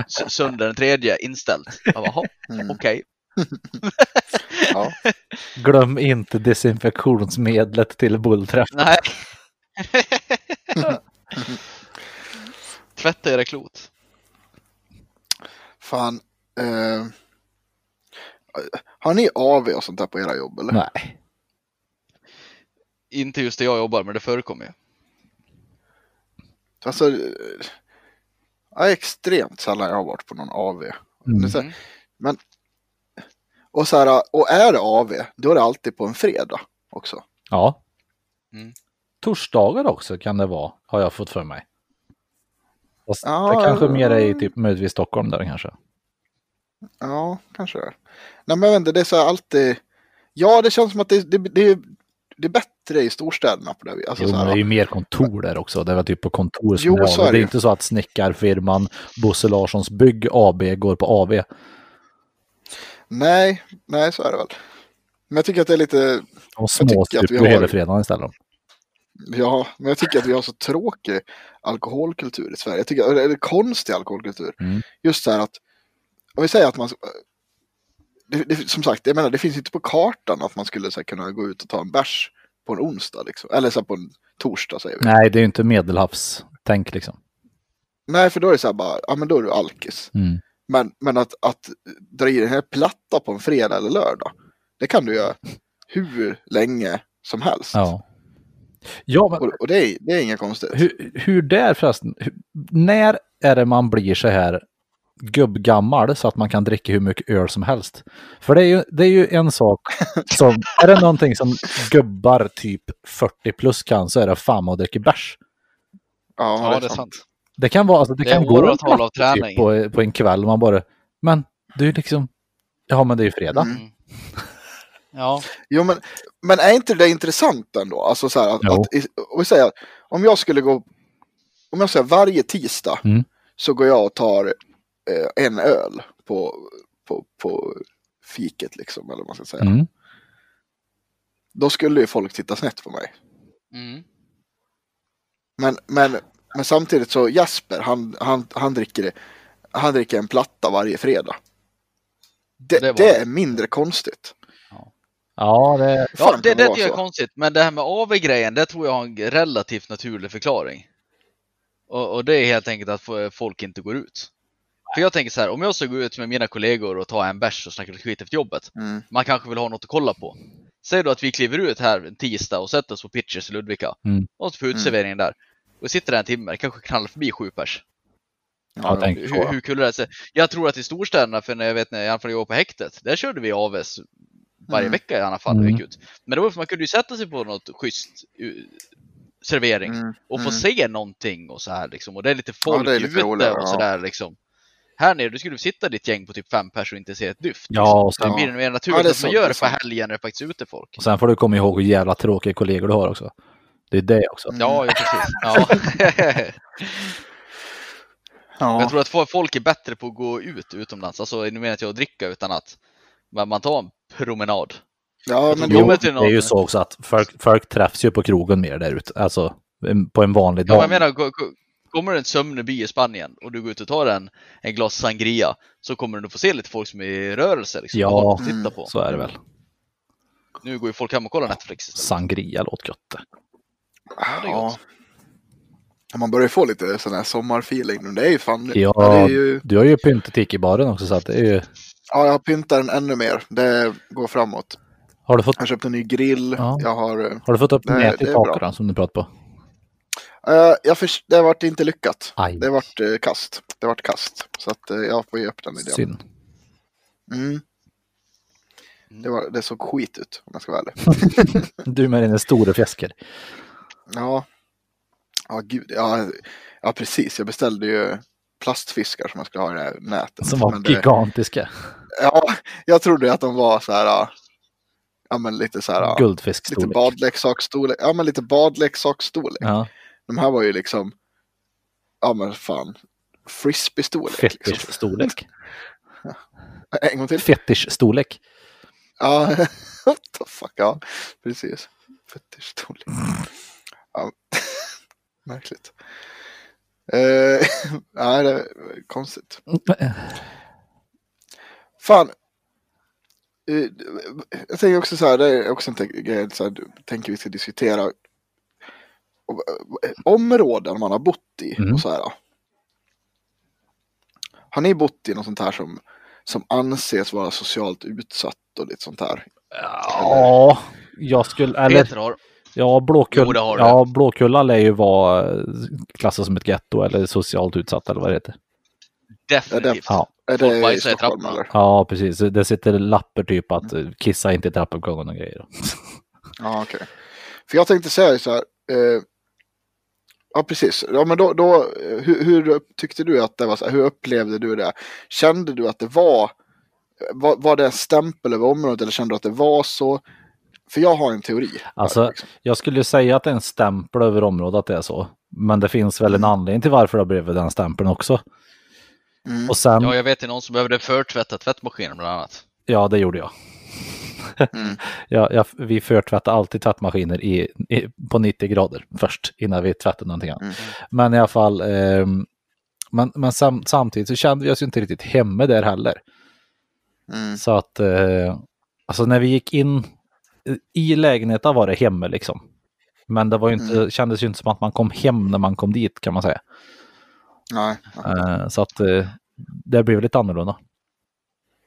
S- Söndag den tredje inställd. Jag bara, Mm. okej. Ja. glöm inte desinfektionsmedlet till bullträff. Nej. Tvätta era klot. Fan. Eh, har ni AV och sånt där på era jobb eller? Nej. Inte just där jag jobbar, men det förekommer ju. Alltså, ja, extremt sällan jag har varit på någon AV. Mm. Mm. men, och, så här, och är det AV, då är det alltid på en fredag också. Ja. Mm. Torsdagar också kan det vara, har jag fått för mig. Fast Ja, det kanske ja. mer är i typ möjligtvis Stockholm där kanske. Ja, kanske det. Nej, men jag vet inte, det är så här alltid. Ja, det känns som att det, det, det, det är bättre i storstäderna på det viset. Alltså, Jo, men det är ju mer kontor där också. Det var typ på kontor som Jo, det är så är Det är det. inte så att snickarfirman Bosse Larssons Bygg AB går på AV. Nej, nej, så är det väl. Men jag tycker att det är lite, De har- hela fredagen istället. ja, men jag tycker att vi har så tråkig alkoholkultur i Sverige. Jag tycker, eller konstig alkoholkultur. Mm. Just så här att, om vi säger att man, det, det, som sagt, jag menar det finns inte på kartan att man skulle så här, kunna gå ut och ta en bärs på en onsdag liksom. Eller så här, på en torsdag säger vi. Nej, Nej, det är ju inte medelhavstänk liksom. för då är det så här bara, ja men då är du alkis. Mm. Men, men att, att dra i den här platta på en fredag eller lördag, det kan du göra hur länge som helst. Ja. Ja, men Och, och det, är, det är inget konstigt. hur, hur där förresten, hur, när är det man blir så här gubbgammal så att man kan dricka hur mycket öl som helst. För det är ju, det är ju en sak som, är det någonting som gubbar typ 40 plus kan så är det fan att dricka bärs. Ja, Ja, det är sant. Det kan vara, alltså det, Det kan gå en åratal av typ träning. på, på en kväll man bara, men det är liksom, ja men det är ju fredag. Mm. Ja, Jo, men, men är inte det intressant ändå? Alltså så här, att, att, om vi säger, om jag skulle gå, om jag säger varje tisdag Mm. så går jag och tar eh, en öl på, på, på fiket liksom, eller vad man ska säga. Mm. Då skulle ju folk titta snett på mig. mm. Men, men, men samtidigt så Jasper, han, han, han, dricker, det- han dricker en platta varje fredag. Det, Det var det, det. är mindre konstigt. Ja, det, ja det, det jag är konstigt. Men det här med AV-grejen, det tror jag har en relativt naturlig förklaring. Och, och det är helt enkelt att folk inte går ut. För jag tänker så här, om jag ska gå ut med mina kollegor och ta en bärs och snacka lite skit efter jobbet. Mm. Man kanske vill ha något att kolla på. Säg då att vi kliver ut här en tisdag och sätter oss på Pitchers i Ludvika. Mm. Och så på uteserveringen där. Och sitter där en timme, kanske knallar förbi sju pers. tänker så. Hur, hur kul är det? Så Jag tror att i storstäderna, för när jag vet när jag jobbade på häktet, där körde vi AVs varje Mm. vecka i alla fall. Mm. gick ut. Men det var för man kunde ju sätta sig på något schysst servering Mm. och få Mm. se någonting och så här liksom. Och det är lite folk det är lite ute roligare, och ja. sådär liksom. Här nere, du skulle sitta ditt gäng på typ fem pers och inte se ett dyft. Ja, och liksom. sen, Det blir det mer Ja, naturligt det är att man gör det på helgen när det faktiskt är ute folk. och sen får du komma ihåg hur jävla tråkiga kollegor du har också. Det är det också. Ja, ja precis. Ja. Ja. Jag tror att folk är bättre på att gå ut utomlands. Alltså, nu menar inte jag att dricka utan att man tar en promenad. ja, men Jo, Det är ju så också att folk, folk träffs ju på krogen mer där ute. Alltså på en vanlig Ja, dag. jag menar, kommer det en sömnig by i Spanien och du går ut och tar en, en glas sangria så kommer du nog få se lite folk som är i rörelse. Liksom, Ja. och titta på. Så är det väl. Nu går ju folk hem och kollar Netflix istället. Sangria låter det. Ja, det är ja. gott. Man börjar ju få lite sån här sommarfeeling nu. Det är ju fan... Ja, det är ju, Du har ju pyntat i baren också så att det är ju... ja, jag pyntar den ännu mer. Det går framåt. Har du fått, Jag köpte en ny grill. Ja. Jag har... eh, har du fått upp Det- nät i taket som du pratade på? Eh, jag förs- det har varit inte lyckat. Aj. Det har varit eh, kast. Det varit kast. Så att eh, jag får ge upp den idén. Synd. Mm. Det, var, det såg skit ut om jag ska vara ärlig. Du med dina stora fjäsker. Ja. Ja, gud. Ja, ja, precis. Jag beställde ju plastfiskar som man skulle ha i det här nätet. Som var det, gigantiska. ja, jag trodde att de var så här. ja, men lite så här. ja, Lite Guldfiskstorlek. badleksaksstorlek. Ja, men lite badleksaksstorlek. Ja, De här var ju liksom. Ja, men fan. Frisbee-storlek. Liksom. fetischstorlek. En gång till. Fetischstorlek. Ja, what the fuck. Ja, precis. Fetischstorlek. Ja. Märkligt. Eh, nej, det är konstigt. Fan. Eh, Jag tänker också så här, det är också en grej du tänker vi ska diskutera områden man har bott i Mm. och så här. Har ni bott i något sånt här som, som anses vara socialt utsatt och lite sånt här? Ja, jag skulle... Eller, Peter har. ja, Blåkull, Jo, ja, Blåkulla lär ju vara eh, klassas som ett getto eller socialt utsatt eller vad det heter. Definitivt. Ja. Är Folk det i bajsar i Stockholm trapporna. eller? Ja, precis. Det sitter lappar typ att eh, kissa inte i trappuppgången och grejer. Ja, okej. För jag tänkte säga så här. Eh, ja, precis. Ja, men då, då eh, hur, hur tyckte du att det var? Så här, hur upplevde du det? Kände du att det var, var, var det en stämpel över området eller kände du att det var så? För jag har en teori. Alltså, Liksom. Jag skulle säga att det är en stämpel över området att det är så. Men det finns väl en anledning till varför det har blivit den stämpeln också. Mm. Och sen, Ja, ja, jag vet ju någon som behövde förtvätta tvättmaskinen bland annat. det gjorde jag. Mm. Ja, jag vi förtvättar alltid tvättmaskiner i, i, på 90 grader först innan vi tvättar någonting annat. Mm. Men i alla fall, ehm, men, men sam, samtidigt så kände vi oss ju inte riktigt hemma där heller. Mm. Så att, eh, alltså när vi gick in i lägenheten var det hemma liksom. Men det var ju inte, Mm. kändes ju inte som att man kom hem när man kom dit kan man säga. Nej. Eh, så att eh, det blev lite annorlunda.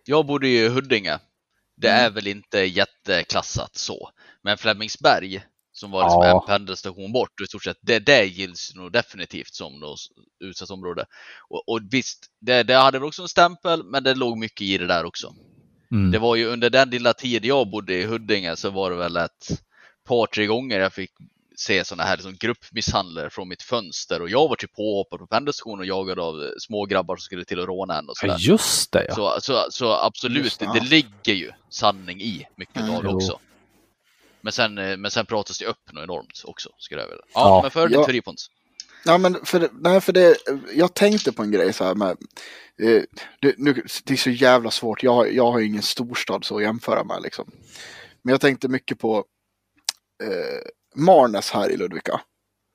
Jag bodde i Huddinge. Det Mm. är väl inte jätteklassat så. Men Flemingsberg Som var liksom Ja. en pendelstation bort. I stort sett, det, det gills nog definitivt som något utsatt område. Och, och visst, det, det hade väl också en stämpel, men det låg mycket i det där också. Mm. Det var ju under den lilla tid jag bodde i Huddinge så var det väl ett par, tre gånger jag fick se sådana här liksom gruppmisshandlare från mitt fönster och jag var typ påhoppad på pendelstationen och jagad av små grabbar som skulle till att råna en och Ja, sådär. just det ja. Så, så, så absolut, Just det, det, ja. det ligger ju sanning i mycket Mm. av det också. Men sen, eh, men sen pratas det upp något enormt också, skulle jag vilja. Ja, Ja. men för Ja. ditt fripons. Ja, men för, nej, för det, jag tänkte på en grej så här med, eh, det, nu, det är så jävla svårt, jag, har- jag har ju ingen storstad så att jämföra med liksom. Men jag tänkte mycket på eh, Marnäs här i Ludvika.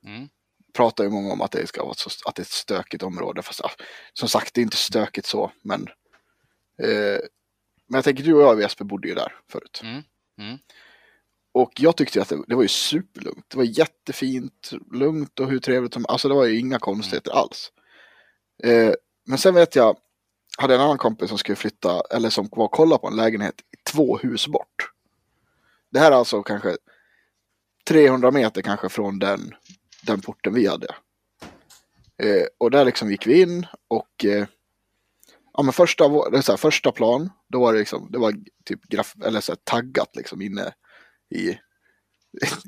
Mm. Pratar ju många om att det ska vara så, att det är ett stökigt område. Fast som sagt, det är inte stökigt så, men eh, men jag tänker, du och jag Jesper bodde ju där förut. Mm. Mm. Och jag tyckte att det, det var ju superlugnt. Det var jättefint, lugnt och hur trevligt som Alltså det var ju inga konstigheter alls. Eh, men sen vet jag, hade en annan kompis som skulle flytta, eller som var och kolla på en lägenhet två hus bort. Det här är alltså kanske 300 meter kanske från den, den porten vi hade. Eh, och där liksom gick vi in och eh, ja, men första, här, första plan, då var det liksom, det var typ graf, eller så här, taggat liksom inne i,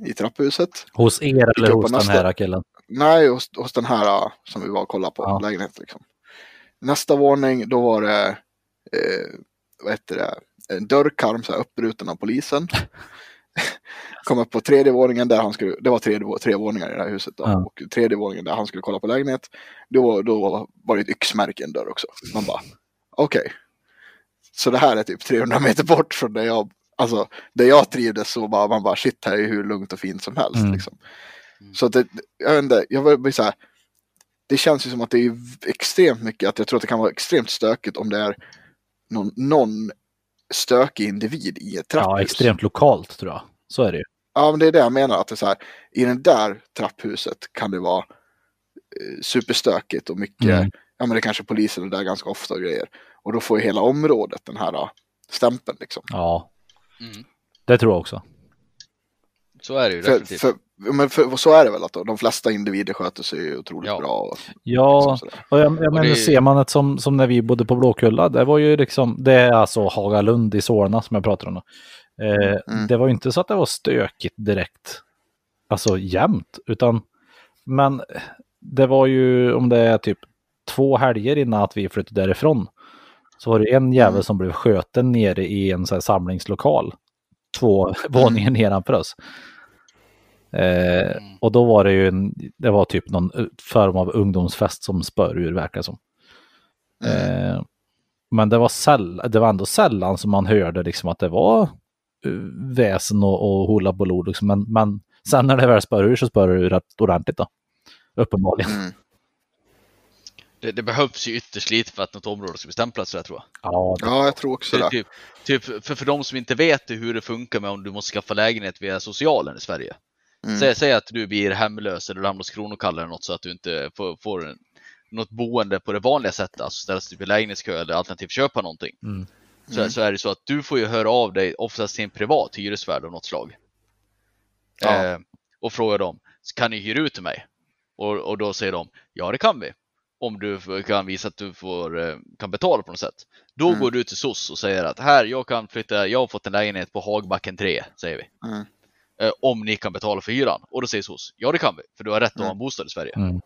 i trapphuset. Hos er eller hos den nästa. här killen? Nej, hos, hos den här som vi var och kollade på, Ja. lägenhet liksom. Nästa våning, då var det, eh, vad heter det, en dörrkarm så här uppbruten av polisen. Kom upp på tredje våningen där han skulle, det var vå- tre våningar i det här huset då. Ja. Och tredje våningen där han skulle kolla på lägenhet, då, då var det ett yxmärke i en dörr också. Man bara, okej. Så det här är typ 300 meter bort från där jag, alltså där jag trivdes så bara, man bara shit här är hur lugnt och fint som helst Mm. liksom. Så att det, jag vet inte, jag så här, det känns ju som att det är extremt mycket, att jag tror att det kan vara extremt stökigt om det är någon, någon stökig individ i ett trapphus. Ja, extremt lokalt tror jag. Så är det ju. Ja, men det är det jag menar, att det är så här, i det där trapphuset kan det vara eh, superstökigt och mycket, Mm. ja men det kanske polisen är där ganska ofta och grejer. Och då får ju hela området den här stämpeln liksom. Ja, Mm. det tror jag också. Så är det ju För, för, men för, så är det väl att de flesta individer sköter sig otroligt Ja. bra. Och, Ja, liksom och jag, jag menar, det- ser man det som, som när vi bodde på Blåkulla, det var ju liksom, det är alltså Hagalund i Solna som jag pratar om. då. Eh, Mm. Det var ju inte så att det var stökigt direkt, alltså jämt, utan, men det var ju om det är typ två helger innan att vi flyttade därifrån, så var det en jävel Mm. som blev skjuten nere i en så här samlingslokal, två våningar nedanför oss. Eh, Mm. och då var det ju en, det var typ någon eh, form av ungdomsfest som spör ur verkar som. Eh, men det var, säll, det var ändå sällan som man hörde liksom att det var eh, väsen och, och hola bolor. Liksom. Men, men sen när det väl spör ur så spör det ur rätt ordentligt då. Uppenbarligen. Mm. Det, det behövs ju ytterst lite för att något område ska bli stämplat så jag tror jag. Ja, det, Ja, jag tror också Så det. typ, typ, för, för de som inte vet hur det funkar med om du måste skaffa lägenhet via socialen i Sverige. Mm. Säg, säg att du blir hemlös eller hamnar hos Kronokalla eller något så att du inte får, får en, något boende på det vanliga sättet, alltså ställas typ i lägenhetskö eller alternativt köpa någonting. Mm. Så, Mm. så är det så att du får ju höra av dig oftast till en privat hyresvärd av något slag. Ja. Eh, och fråga dem, kan ni hyra ut till mig? Och, och då säger de, ja det kan vi. Om du kan visa att du får, eh, kan betala på något sätt. Då Mm. går du till SOS och säger att här, jag kan flytta, jag har fått en lägenhet på Hagbacken 3, säger vi. Mm. Eh, om ni kan betala för hyran. Och då säger SOS, ja det kan vi, för du har rätt att ha Mm. en bostad i Sverige. Mm.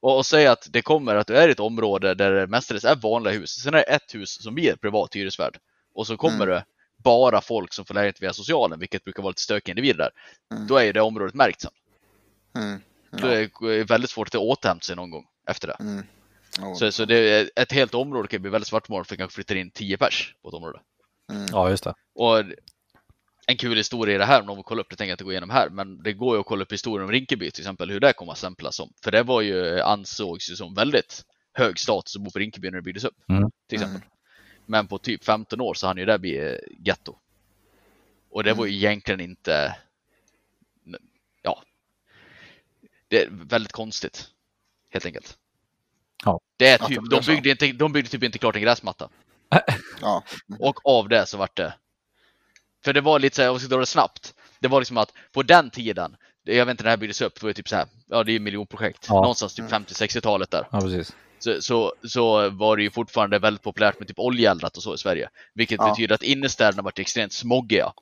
Och, och säg att det kommer att du är i ett område där det mestadels är vanliga hus. Sen är det ett hus som blir privat hyresvärd. Och så kommer Mm. det bara folk som får lägenhet via socialen, vilket brukar vara lite stökiga individer där. Mm. Då är ju det området märkt sen. Mm. Då är det väldigt svårt att återhämta sig någon gång efter det. Mm. Ja. Så, så det är, ett helt område kan bli väldigt svartmålat för att kanske flyttar in 10 pers på ett område. Mm. ja, just det. Och en kul historia i det här, om någon vill kolla upp det, tänker jag inte gå igenom här, men det går ju att kolla upp historien om Rinkeby till exempel, hur det kommer att stämplas som. För det var ju, ansågs ju som väldigt hög status att bo på Rinkeby när det byggdes upp. Mm. Till exempel. Men på typ 15 år så hann ju det bli eh, getto. Och det var ju egentligen inte, ja, det är väldigt konstigt. Helt enkelt. Ja. Det är typ, de byggde, inte, de byggde typ inte klart en gräsmatta. Ja. Och av det så vart det. För det var lite så här, om vi ska dra det snabbt. Det var liksom att på den tiden jag vet inte när det här byggdes upp, det var ju typ så här, ja det är ju miljonprojekt. Ja. Någonstans typ 50-60-talet där. Ja, precis. Så, så, så var det ju fortfarande väldigt populärt med typ oljeeldat och så i Sverige. Vilket Ja. betyder att innerstäderna varit extremt smoggiga.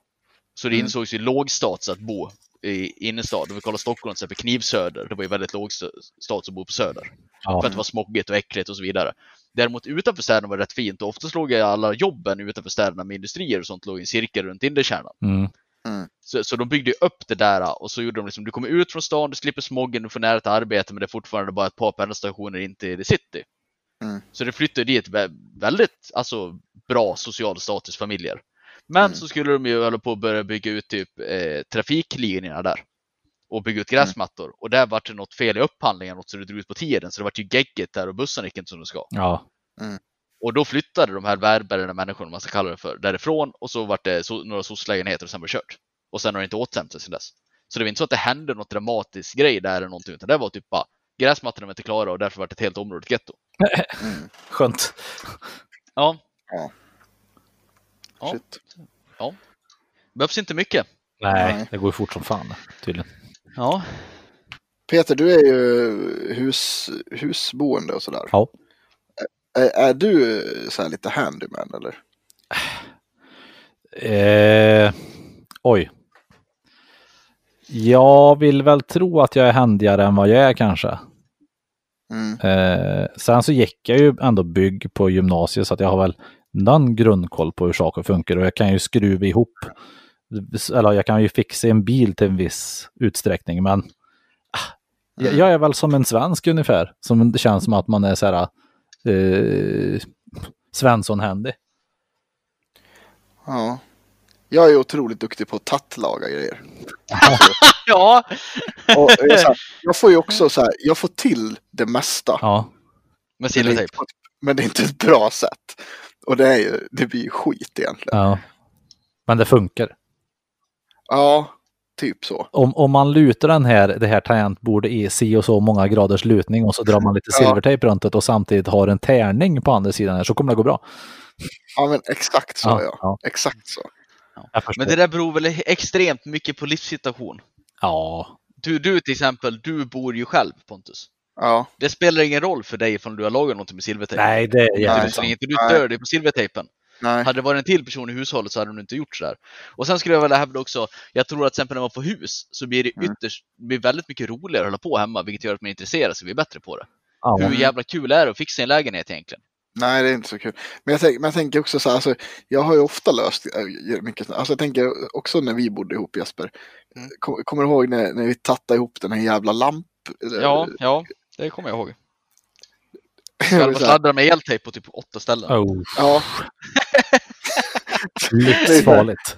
Så det Mm. insågs ju lågstats att bo i innerstad. Om vi kollar Stockholm till exempel, Knivsöder, det var ju väldigt lågstats att bo på Söder. Ja. För att det var smoggigt och äckligt och så vidare. Däremot utanför städerna var det rätt fint och oftast låg alla jobben utanför städerna med industrier och sånt låg i en cirkel runt innerkärnan. Mm. Så, så de byggde upp det där och så gjorde de liksom, du kommer ut från stan, du slipper smoggen, du får nära till arbete men det är fortfarande bara ett par pendelstationer in till the city. Mm. Så det flyttade dit vä- väldigt alltså, bra social statusfamiljer. Men Mm. så skulle de ju hålla på att börja bygga ut typ eh, trafiklinjerna där. Och bygga ut gräsmattor. Och där vart det något fel i upphandlingen, något så det drog ut på tiden. Så det vart ju geggigt där och bussarna gick inte som de ska. Ja. Och då flyttade de här välbärgade människorna, man ska kalla det för, därifrån och så vart det so några soc-lägenheter och sen var det kört. Och sen har det inte återhämtat sig sedan dess. Så det var inte så att det hände något dramatiskt grej där eller någonting, utan det var typ bara gräsmattorna var inte klara och därför var det ett helt område ett getto. Mm. Skönt. Ja. Ja. Ja. Shit. Behövs inte mycket. Nej, Nej. det går ju fort som fan tydligen. Ja. Peter, du är ju hus, husboende och sådär. Ja. Är, är du så här lite handyman eller? Eh, oj. Jag vill väl tro att jag är händigare än vad jag är kanske. Mm. Eh, sen så gick jag ju ändå bygg på gymnasiet så att jag har väl någon grundkoll på hur saker funkar och jag kan ju skruva ihop. Eller jag kan ju fixa en bil till en viss utsträckning men ah, jag, jag är väl som en svensk ungefär. Som det känns som att man är så här eh, Svensson-händig. Ja. Jag är otroligt duktig på att tattlaga grejer. Ja. Och jag, här, jag får ju också så här, jag får till det mesta. Ja, Med Men det, är silvertejp. men det är inte ett bra sätt. Och det, är ju, det blir ju skit egentligen. ja. Men det funkar. Ja, typ så. Om, om man lutar den här, det här tangentbordet i si och så många graders lutning och så drar man lite Ja. silvertejp runt det och samtidigt har en tärning på andra sidan här så kommer det gå bra. Ja, men exakt så ja. ja. Exakt så. Men det där beror väl extremt mycket på livssituation. Ja, Du, du till exempel, du bor ju själv Pontus. Ja, Det spelar ingen roll för dig om du har lagat någonting med silvertejp. nej det är så länge sant. inte du stör dig på silvertejpen. nej. Hade det varit en till person i hushållet så hade de inte gjort sådär. Och sen skulle jag vilja hävda också, jag tror att till exempel när man får hus så blir det Mm. ytterst, det blir väldigt mycket roligare att hålla på hemma, vilket gör att man intresserar sig, blir bättre på det. Ja, Hur jävla kul är det att fixa en lägenhet egentligen? Nej, det är inte så kul. Men jag, tänk, men jag tänker också så här, alltså, jag har ju ofta löst äh, mycket. Alltså jag tänker också när vi bodde ihop Jesper. Mm. Kom, kommer du ihåg när, när vi tattade ihop den här jävla lamp? Ja, ja, det kommer jag ihåg. Säga, sladdade med eltejp på typ åtta ställen. Oh, ja, livsfarligt.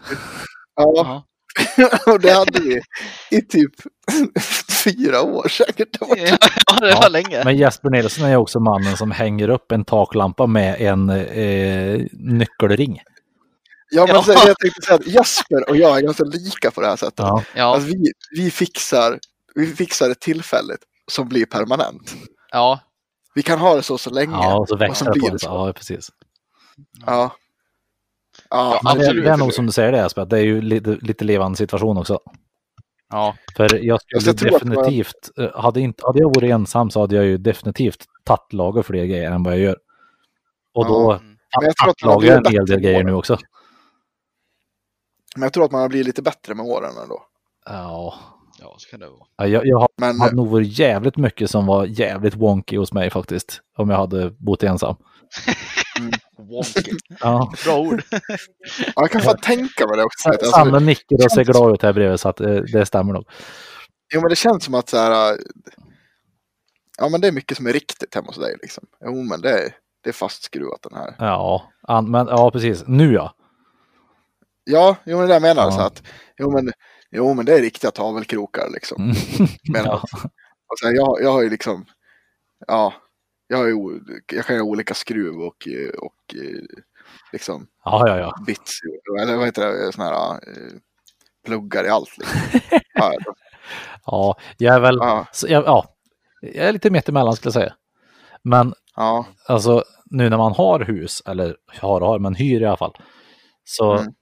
ja, Ja. och det hade vi i typ fyra år säkert. Det var typ- Ja, det var Ja, länge. Men Jesper Nilsson är ju också mannen som hänger upp en taklampa med en eh, nyckelring. Ja, men Ja. Så, jag tänkte säga att Jesper och jag är ganska lika på det här sättet. Ja, Alltså, vi, vi, fixar, vi fixar ett tillfälligt som blir permanent. ja, Vi kan ha det så så länge. ja och så och växer så det på det så. Ja, precis. Ja. Ja, Men det, Absolut. det är nog som du säger det att det är ju lite, lite levande situation också. ja. För jag skulle jag definitivt, eh, hade, inte, hade jag varit ensam så hade jag ju definitivt tattlagat fler grejer än vad jag gör. Och då Ja. Man tattlagar jag en hel del grejer nu också. Men jag tror att man har blivit lite bättre med åren ändå. Ja, Ja, så kan det vara. Ja, jag, jag har, Men hade nog varit jävligt mycket som var jävligt wonky hos mig faktiskt. Om jag hade bott ensam. Wonky. Ja. Bra ord. ja, jag kan fan tänka mig det också. Alltså, Sanne nickar och ser glad ut här bredvid så att eh, det stämmer nog. jo, men det känns som att så här, äh, ja, men det är mycket som är riktigt hemma hos dig. Liksom. Jo, men det är, det är fastskruvat den här. Ja, an, men ja precis. Nu ja. Ja, jo, men det är det jag menar. Ja. Så att, jo, men, jo, men det är riktiga tavelkrokar liksom. Mm. Men, Ja. och så här, jag, jag har ju liksom, ja, jag, har ju, jag kan ju olika skruv och, och liksom Ja, ja, ja. bits, eller vad heter det, såna här eh, pluggar i allt. Liksom. Ja, Ja, jag är väl, ja, så jag, ja, jag är lite mitt emellan skulle jag säga. Men ja, alltså nu när man har hus, eller har och har, men hyr i alla fall. Så Mm.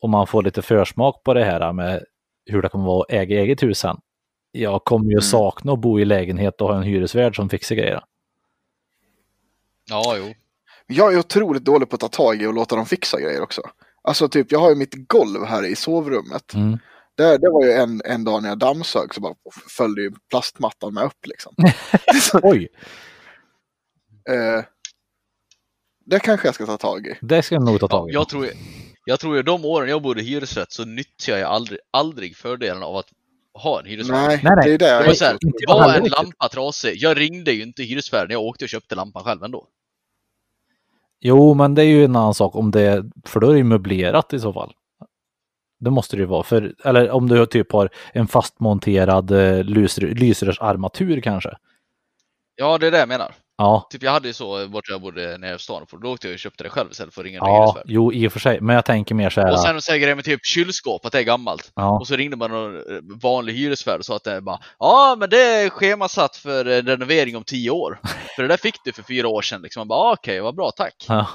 om man får lite försmak på det här med hur det kommer vara att äga eget hus sen. Jag kommer ju Mm. sakna att bo i lägenhet och ha en hyresvärd som fixar grejer. Ja, jo. Jag är otroligt dålig på att ta tag i och låta dem fixa grejer också. Alltså typ, jag har ju mitt golv här i sovrummet. Mm. Det, det var ju en, en dag när jag dammsög så bara följde ju plastmattan med upp liksom. Oj, Eh, det kanske jag ska ta tag i. det ska jag nog ta tag i. jag tror jag tror ju de åren jag bodde i hyresrätt så nyttjade jag aldrig, aldrig fördelen av att ha en hyresvärd. Nej, det är det jag här, var en lampa trasig, jag ringde ju inte hyresvärden, jag åkte och köpte lampan själv ändå. Jo, men det är ju en annan sak om det, för då är det ju möblerat i så fall. Det måste det ju vara, för, eller om du typ har en fastmonterad eh, lysrö- lysrörsarmatur kanske. Ja, det är det jag menar. Ja, Typ jag hade ju så bort jag bodde nere i stan, för då åkte jag och köpte det själv istället för att ringa en ja, jo i och för sig, men jag tänker mer så här. Och sen så här grejer med typ kylskåp, att det är gammalt. ja, Och så ringde man någon eh, vanlig hyresvärd och sa att det är bara Ja men det är schemasatt för eh, renovering om tio år. För det där fick du för fyra år sedan liksom. Man bara "Ah, okej, vad bra, tack. ja.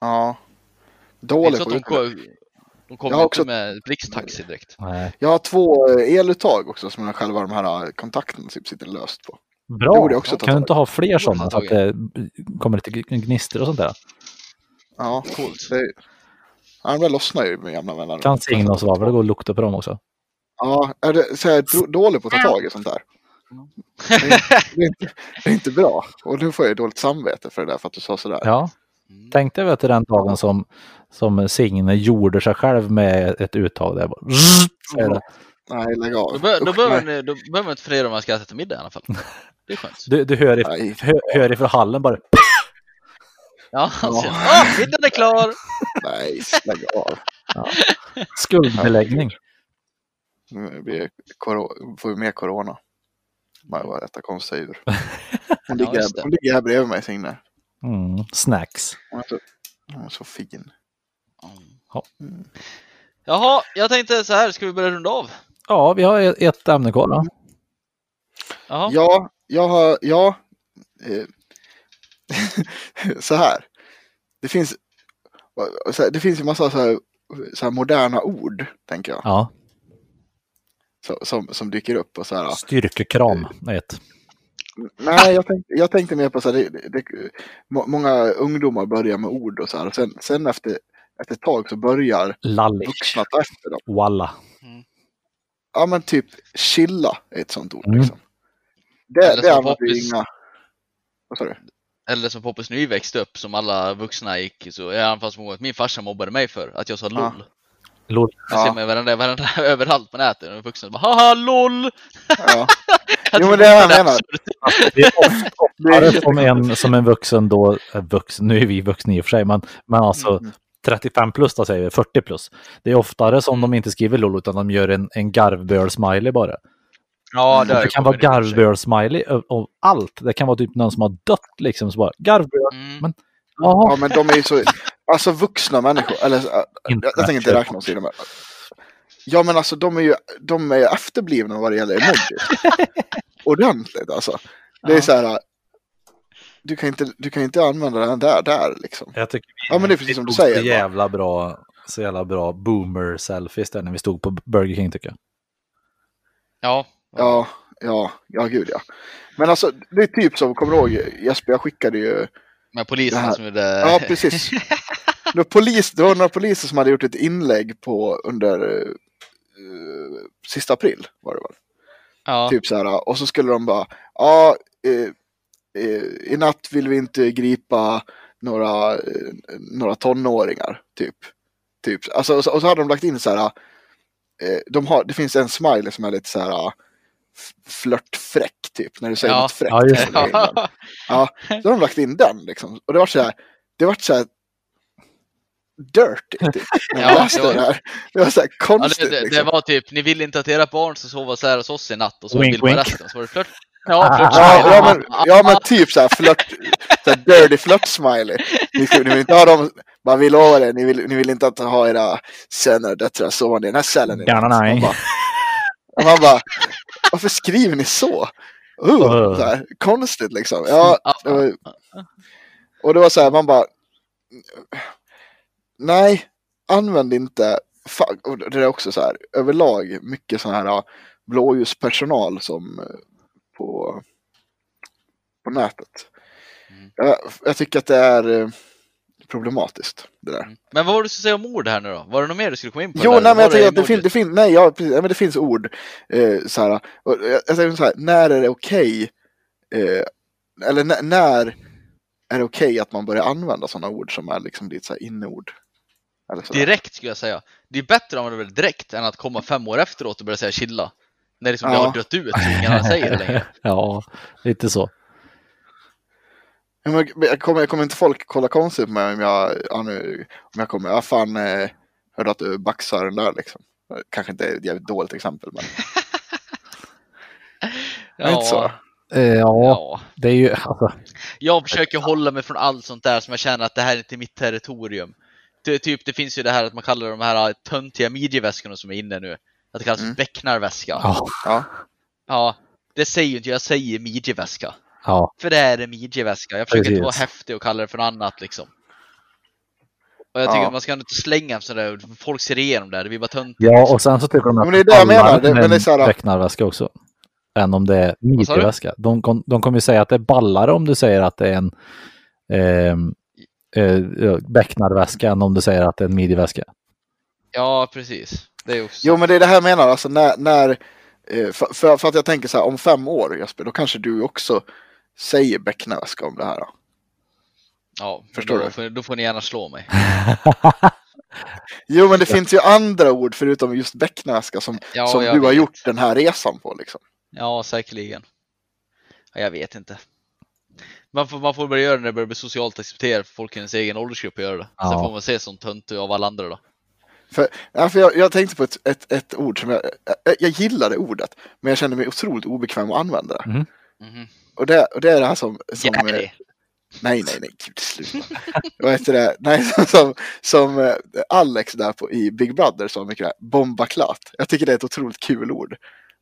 Ja. Dålig att de, utbildning. kom, de kom Jag har inte också- med blixttaxi direkt. Nej. Jag har två eh, eluttag också som jag själva de här kontakterna typ sitter löst på. Det Bra! borde jag också ta kan du inte ha fler sådana så att det kommer lite gnister och sånt där? Ja, Coolt. det, ja, de där lossnar ju med jämna mellanrum. Kan signa och svavel, det går att lukta på dem också. Ja, är det, så jag är då- dålig på att ta tag i sånt där. Det är, det, är inte, det är inte bra. Och nu får jag ju dåligt samvete för det där för att du sa sådär. Ja, Mm. tänk dig vet du, den dagen som, som Signe gjorde sig själv med ett uttag där. Bara, det. Nej, lägg av. Då, be, då, Usch, behöver nej. ni, då behöver man inte fundera om man ska äta till middag i alla fall. Det är skönt. Du, du hör, Nej. i, hör, hör ifrån hallen bara. Ja, alltså, Ja. ah, middagen är klar! Nej, lägg av. Skuldbeläggning. Nu blir får vi mer corona. Man var detta konstiga djur. Hon Ja, ligger, det. hon ligger här bredvid mig, Signe. Mm, snacks. Hon är så, hon är så fin. Ja. Jaha, jag tänkte så här, ska vi börja runda av? Ja, vi har ett- ett ämne kvar. Jaha. Ja, jag har, ja. Eh, så här. Det finns, så här, det finns ju massa så här, så här moderna ord, tänker jag, Ja, så, som, som dyker upp. Och så här, styrkekram är ett. Nej, jag tänkte, jag tänkte mer på så här, det, det, det, må- många ungdomar börjar med ord och så här. Och sen, sen efter, efter ett tag så börjar Lallik. vuxna ta efter dem. Walla. Ja, men typ chilla är ett sånt ord. Mm. Liksom. Det, Eller det som använder ju inga... Vad sa du? Eller som Poppis när vi växte upp, som alla vuxna gick, så jag har fast att min farsa mobbade mig för att jag sa Ja. LOL. Lol. Det Ja. ser man ju varenda, varenda, överallt på nätet. Och vuxna bara haha LOL! Ja. Jag Jo, men det är jag är menar. Det är oftare som en, som en vuxen då, äh, vuxen, nu är vi vuxna i och för sig, men, men alltså Mm. 35 plus då säger vi, 40 plus. Det är oftare som de inte skriver LOL utan de gör en, en garvböl-smiley bara. Ja, Det, har ju kan vara i och allt. Det kan vara typ någon som har dött liksom, så bara. Mm. Men-. Ja, men de är ju så... Alltså vuxna människor, eller jag, jag tänker inte räkna oss i dem. Ja, men alltså de är ju, de är ju efterblivna vad det gäller emojis. Ordentligt alltså. Det är Ja. så här... Du kan, inte, du kan inte använda den där, där liksom. Jag tycker vi, Ja, men det är precis som du säger, Så jävla bra, så jävla bra boomer-selfies där när vi stod på Burger King tycker jag. Ja. Ja, ja, ja gud ja. Men alltså, det är typ som, kommer du ihåg Jesper, jag skickade ju... Med polisen som gjorde... Ja, precis. Det var, polis, det var några poliser som hade gjort ett inlägg på under eh, sista april var det väl. Ja. Typ så här, och så skulle de bara, ja, eh, eh, i natt vill vi inte gripa några, eh, några tonåringar, typ. typ. Alltså, och, så, och så hade de lagt in så här, eh, de har, det finns en smiley som är lite så här flörtfräck, typ, när du säger Ja. något fräckt. Ja. Ja, så har de lagt in den liksom. Och det var så här, det var så här dirty, typ. När jag Ja, läste det var- det här. Det var så här Ja, konstigt. det, det, det liksom. var typ, ni vill inte att era barn ska sova så här hos oss i natt och så Wink, filma wink. resten. Så var det flört. Ja, flört. Ja, ja, men, ja men typ så här flört, så här dirty flört smiley. Ni, ni vill inte ha dem, man vill lova det, ni vill, ni vill inte att ha era söner och döttrar sovande i den här cellen. nej. Man bara, och man bara, varför skriver ni så? Uh, så här, konstigt liksom. Ja, det var, och det var så här, man bara, nej, använd inte, och det är också så här, överlag mycket sådana här blåljuspersonal som eh, på, på nätet. Mm. Jag, jag tycker att det är eh, problematiskt det där. Mm. Men vad var det du skulle säga om ord här nu då? Var det något mer du skulle komma in på? Jo, nej, men jag tänker att det, fin, det, fin, nej, ja, precis, nej, men det finns ord. Eh, så här, och jag, jag säger så här, när är det okej? eh, eller när, när är det okej att man börjar använda sådana ord som är liksom lite så här inneord? Direkt skulle jag säga. Det är bättre att använda det direkt än att komma fem år efteråt och börja säga chilla. När liksom det Ja. har dött ut så ingen annan säger det längre. Ja, lite så. Ja, Jag kommer, jag kommer inte folk kolla konstigt på mig om jag, ja, nu, om jag kommer, ja fan, eh, hörde att du baxar den där liksom. Kanske inte är ett jävligt dåligt exempel, men är inte så. Eh, ja, ja. det är ju alltså. Jag försöker hålla mig från allt sånt där som jag känner att det här är inte mitt territorium. Ty- Typ det finns ju det här att man kallar de här töntiga midjeväskorna som är inne nu. Att det kallas Mm. för becknarväska. Ja, Ja, Ja, det säger ju inte jag, jag säger midjeväska. Ja, För det är en midjeväska. Jag försöker inte vara Precis. häftig och kalla det för något annat liksom. Och jag tycker Ja. att man ska inte slänga sådär, folk ser igenom det, det blir bara töntigt. ja, och sen så tycker de att Men det är det jag menar, det- men det är så här- becknarväska också. Än om det är midjeväska. De, de kommer ju säga att det är ballare om du säger att det är en ehm, eh, becknarväska än om du säger att det är en midjeväska. Ja, precis. Det är också jo men det är det här jag menar, alltså när, när eh, för, för, för att jag tänker så här, om fem år Jesper, då kanske du också säger becknarväska om det här. Då. Ja, Förstår då, du? Får, då får ni gärna slå mig. Jo men det finns ju andra ord förutom just becknarväska som, Ja, som du har vet. gjort den här resan på liksom. Ja, säkerligen. Ja, jag vet inte. Man får, man får börja göra det när det börjar bli socialt accepterat för folk i ens egen åldersgrupp att göra det. Sen Ja. får man se som tönt av alla andra då. Ja, för jag, jag tänkte på ett, ett, ett ord som jag, jag, jag gillade ordet, men jag kände mig otroligt obekväm att använda det. Mhm. Mhm. Och det, och det är det här som... som eh, Gary. nej, nej, nej, gud sluta. Vad heter det? Nej, som, som eh, Alex där på, i Big Brother sa mycket, där, bombaklat. Jag tycker det är ett otroligt kul ord.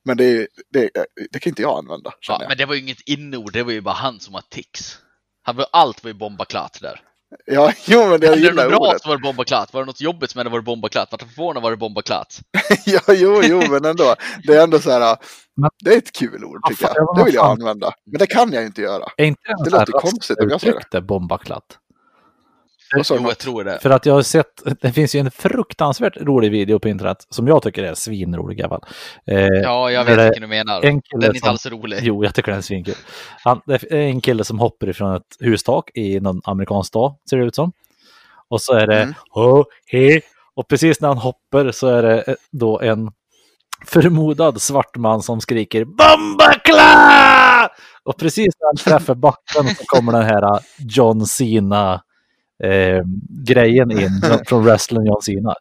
Men det, det, det kan inte jag använda, Ja, jag. men det var ju inget inneord, det var ju bara han som har tics. Han var, allt var ju bombaklatt där. Ja, jo, men det, jag Hände det gillar något bra ordet. så var det bombaklatt. Var det något jobbigt som hände var det bombaklatt. Vart du förvånad var det bombaklatt. ja, jo, jo, men ändå. Det är ändå så här, det är ett kul ord tycker jag. Det vill jag använda. Men det kan jag inte göra. Är inte Det det låter konstigt om jag säger det. det? Vad sa Jo, jag tror det. För att jag har sett, det finns ju en fruktansvärt rolig video på internet som jag tycker är svinrolig i alla fall. Eh, Ja, jag vet vilken du menar. en kille Den är inte som- alls rolig. Jo, jag tycker den är svinkul. Han, det är en kille som hoppar ifrån ett hustak i någon amerikansk stad, ser det ut som. Och så är det Mm. oh, he. Och precis när han hoppar så är det eh, då en förmodad svart man som skriker Bombakla! Och precis när han träffar backen så kommer den här eh, John Cena eh, grejen in från wrestling John Cena.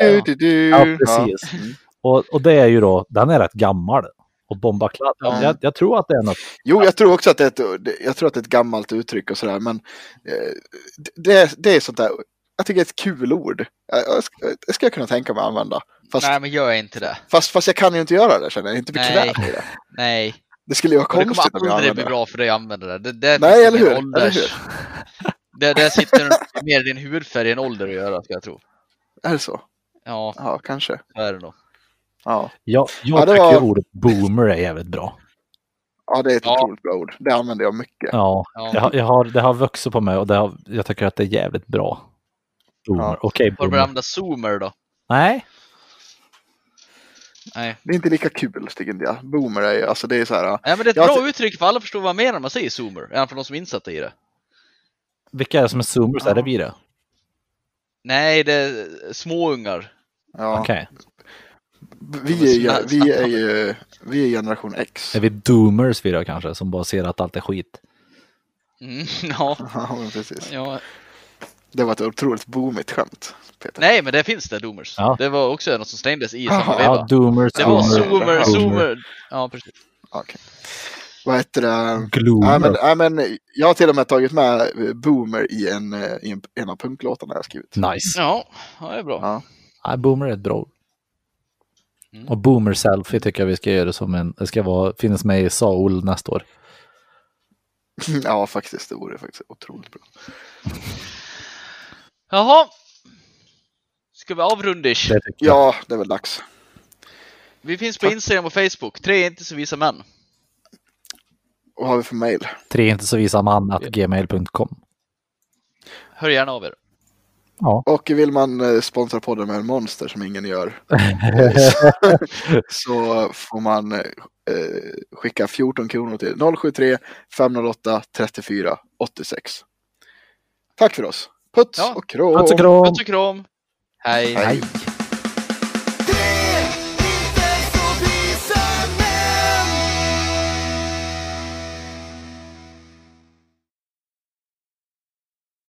Du, du, du. Ja, precis. Mm. Och, och det är ju då, den är rätt gammal. Och Bombaklatt, Ja. jag, jag tror att det är något Jo, jag tror också att det är ett, det- jag tror att det är ett gammalt uttryck och sådär, men eh, det, det är sånt där, jag tycker det är ett kul ord. Jag, jag, ska, det ska jag kunna tänka mig att använda. Fast, Nej, men gör inte det. fast, fast jag kan ju inte göra det, känner jag. Jag är inte bekväm Nej. i det. Nej. Det skulle ju vara det konstigt om kommer jag aldrig använde bli det. bra för dig att använda det. det, det Nej, finns eller hur? Ålders... Eller hur? Det, det sitter mer i din hudfärg än ålder att göra, ska jag tro. Är det så? Ja, Ja, kanske. så är det nog. Ja, Jag, jag Ja, det tycker var- ordet boomer är jävligt bra. ja det är ett Ja. otroligt bra ord. Det använder jag mycket. Ja, Ja. jag, har- jag har, det har vuxit på mig och det har, jag tycker att det är jävligt bra. Boomer. Ja. Okej, Har du börjat boomer. använda zoomer då? Nej, Nej. Det är inte lika kul, tycker jag. Boomer är ju, alltså det är så här, Nej, men det är ett Jag bra uttryck för alla förstår vad man menar när man säger zoomer. Även för de som är insatta i det. Vilka är det som är zoomers? Är det vi det? Nej, det är småungar. ja. Okej. Vi, är, ju- Snabbt. vi är ju, vi är generation X. Är vi doomers vi då kanske, som bara ser att allt är skit? Mm, ja. Ja, men precis. ja. Det var ett otroligt boomigt skämt, Peter. Nej, men det finns det, doomers. Ja. Det var också något som slängdes i samma Ja, veva. doomers, Det var Zoomer. zoomer, Zoomer. zoomer. Ja, precis. Okej. Vad heter det? Gloomer. Nej, men, nej, men jag har till och med tagit med eh, Boomer i en, eh, i en, en av punktlåtarna jag har skrivit. Nice. Ja, ja det är bra. Ja. Nej, boomer är ett bra ord. Mm. Och boomer selfie tycker jag vi ska göra som en, det ska vara, finnas med i Saul nästa år. ja, faktiskt. Det vore faktiskt otroligt bra. Jaha. Ska vi avrunda? ish? Det tycker jag. Ja, det är väl dags. Vi finns på Instagram och Facebook. Tre inte så visa män. Vad har vi för mail? Tre inte så visa man att gmail.com. Hör gärna av er. Ja. Och vill man eh, sponsra podden med en monster som ingen gör så får man eh, skicka 14 kronor till 073 508 34 86. Tack för oss. Puts Ja. och kram. Puss och kram! Hej! Hej. Hej.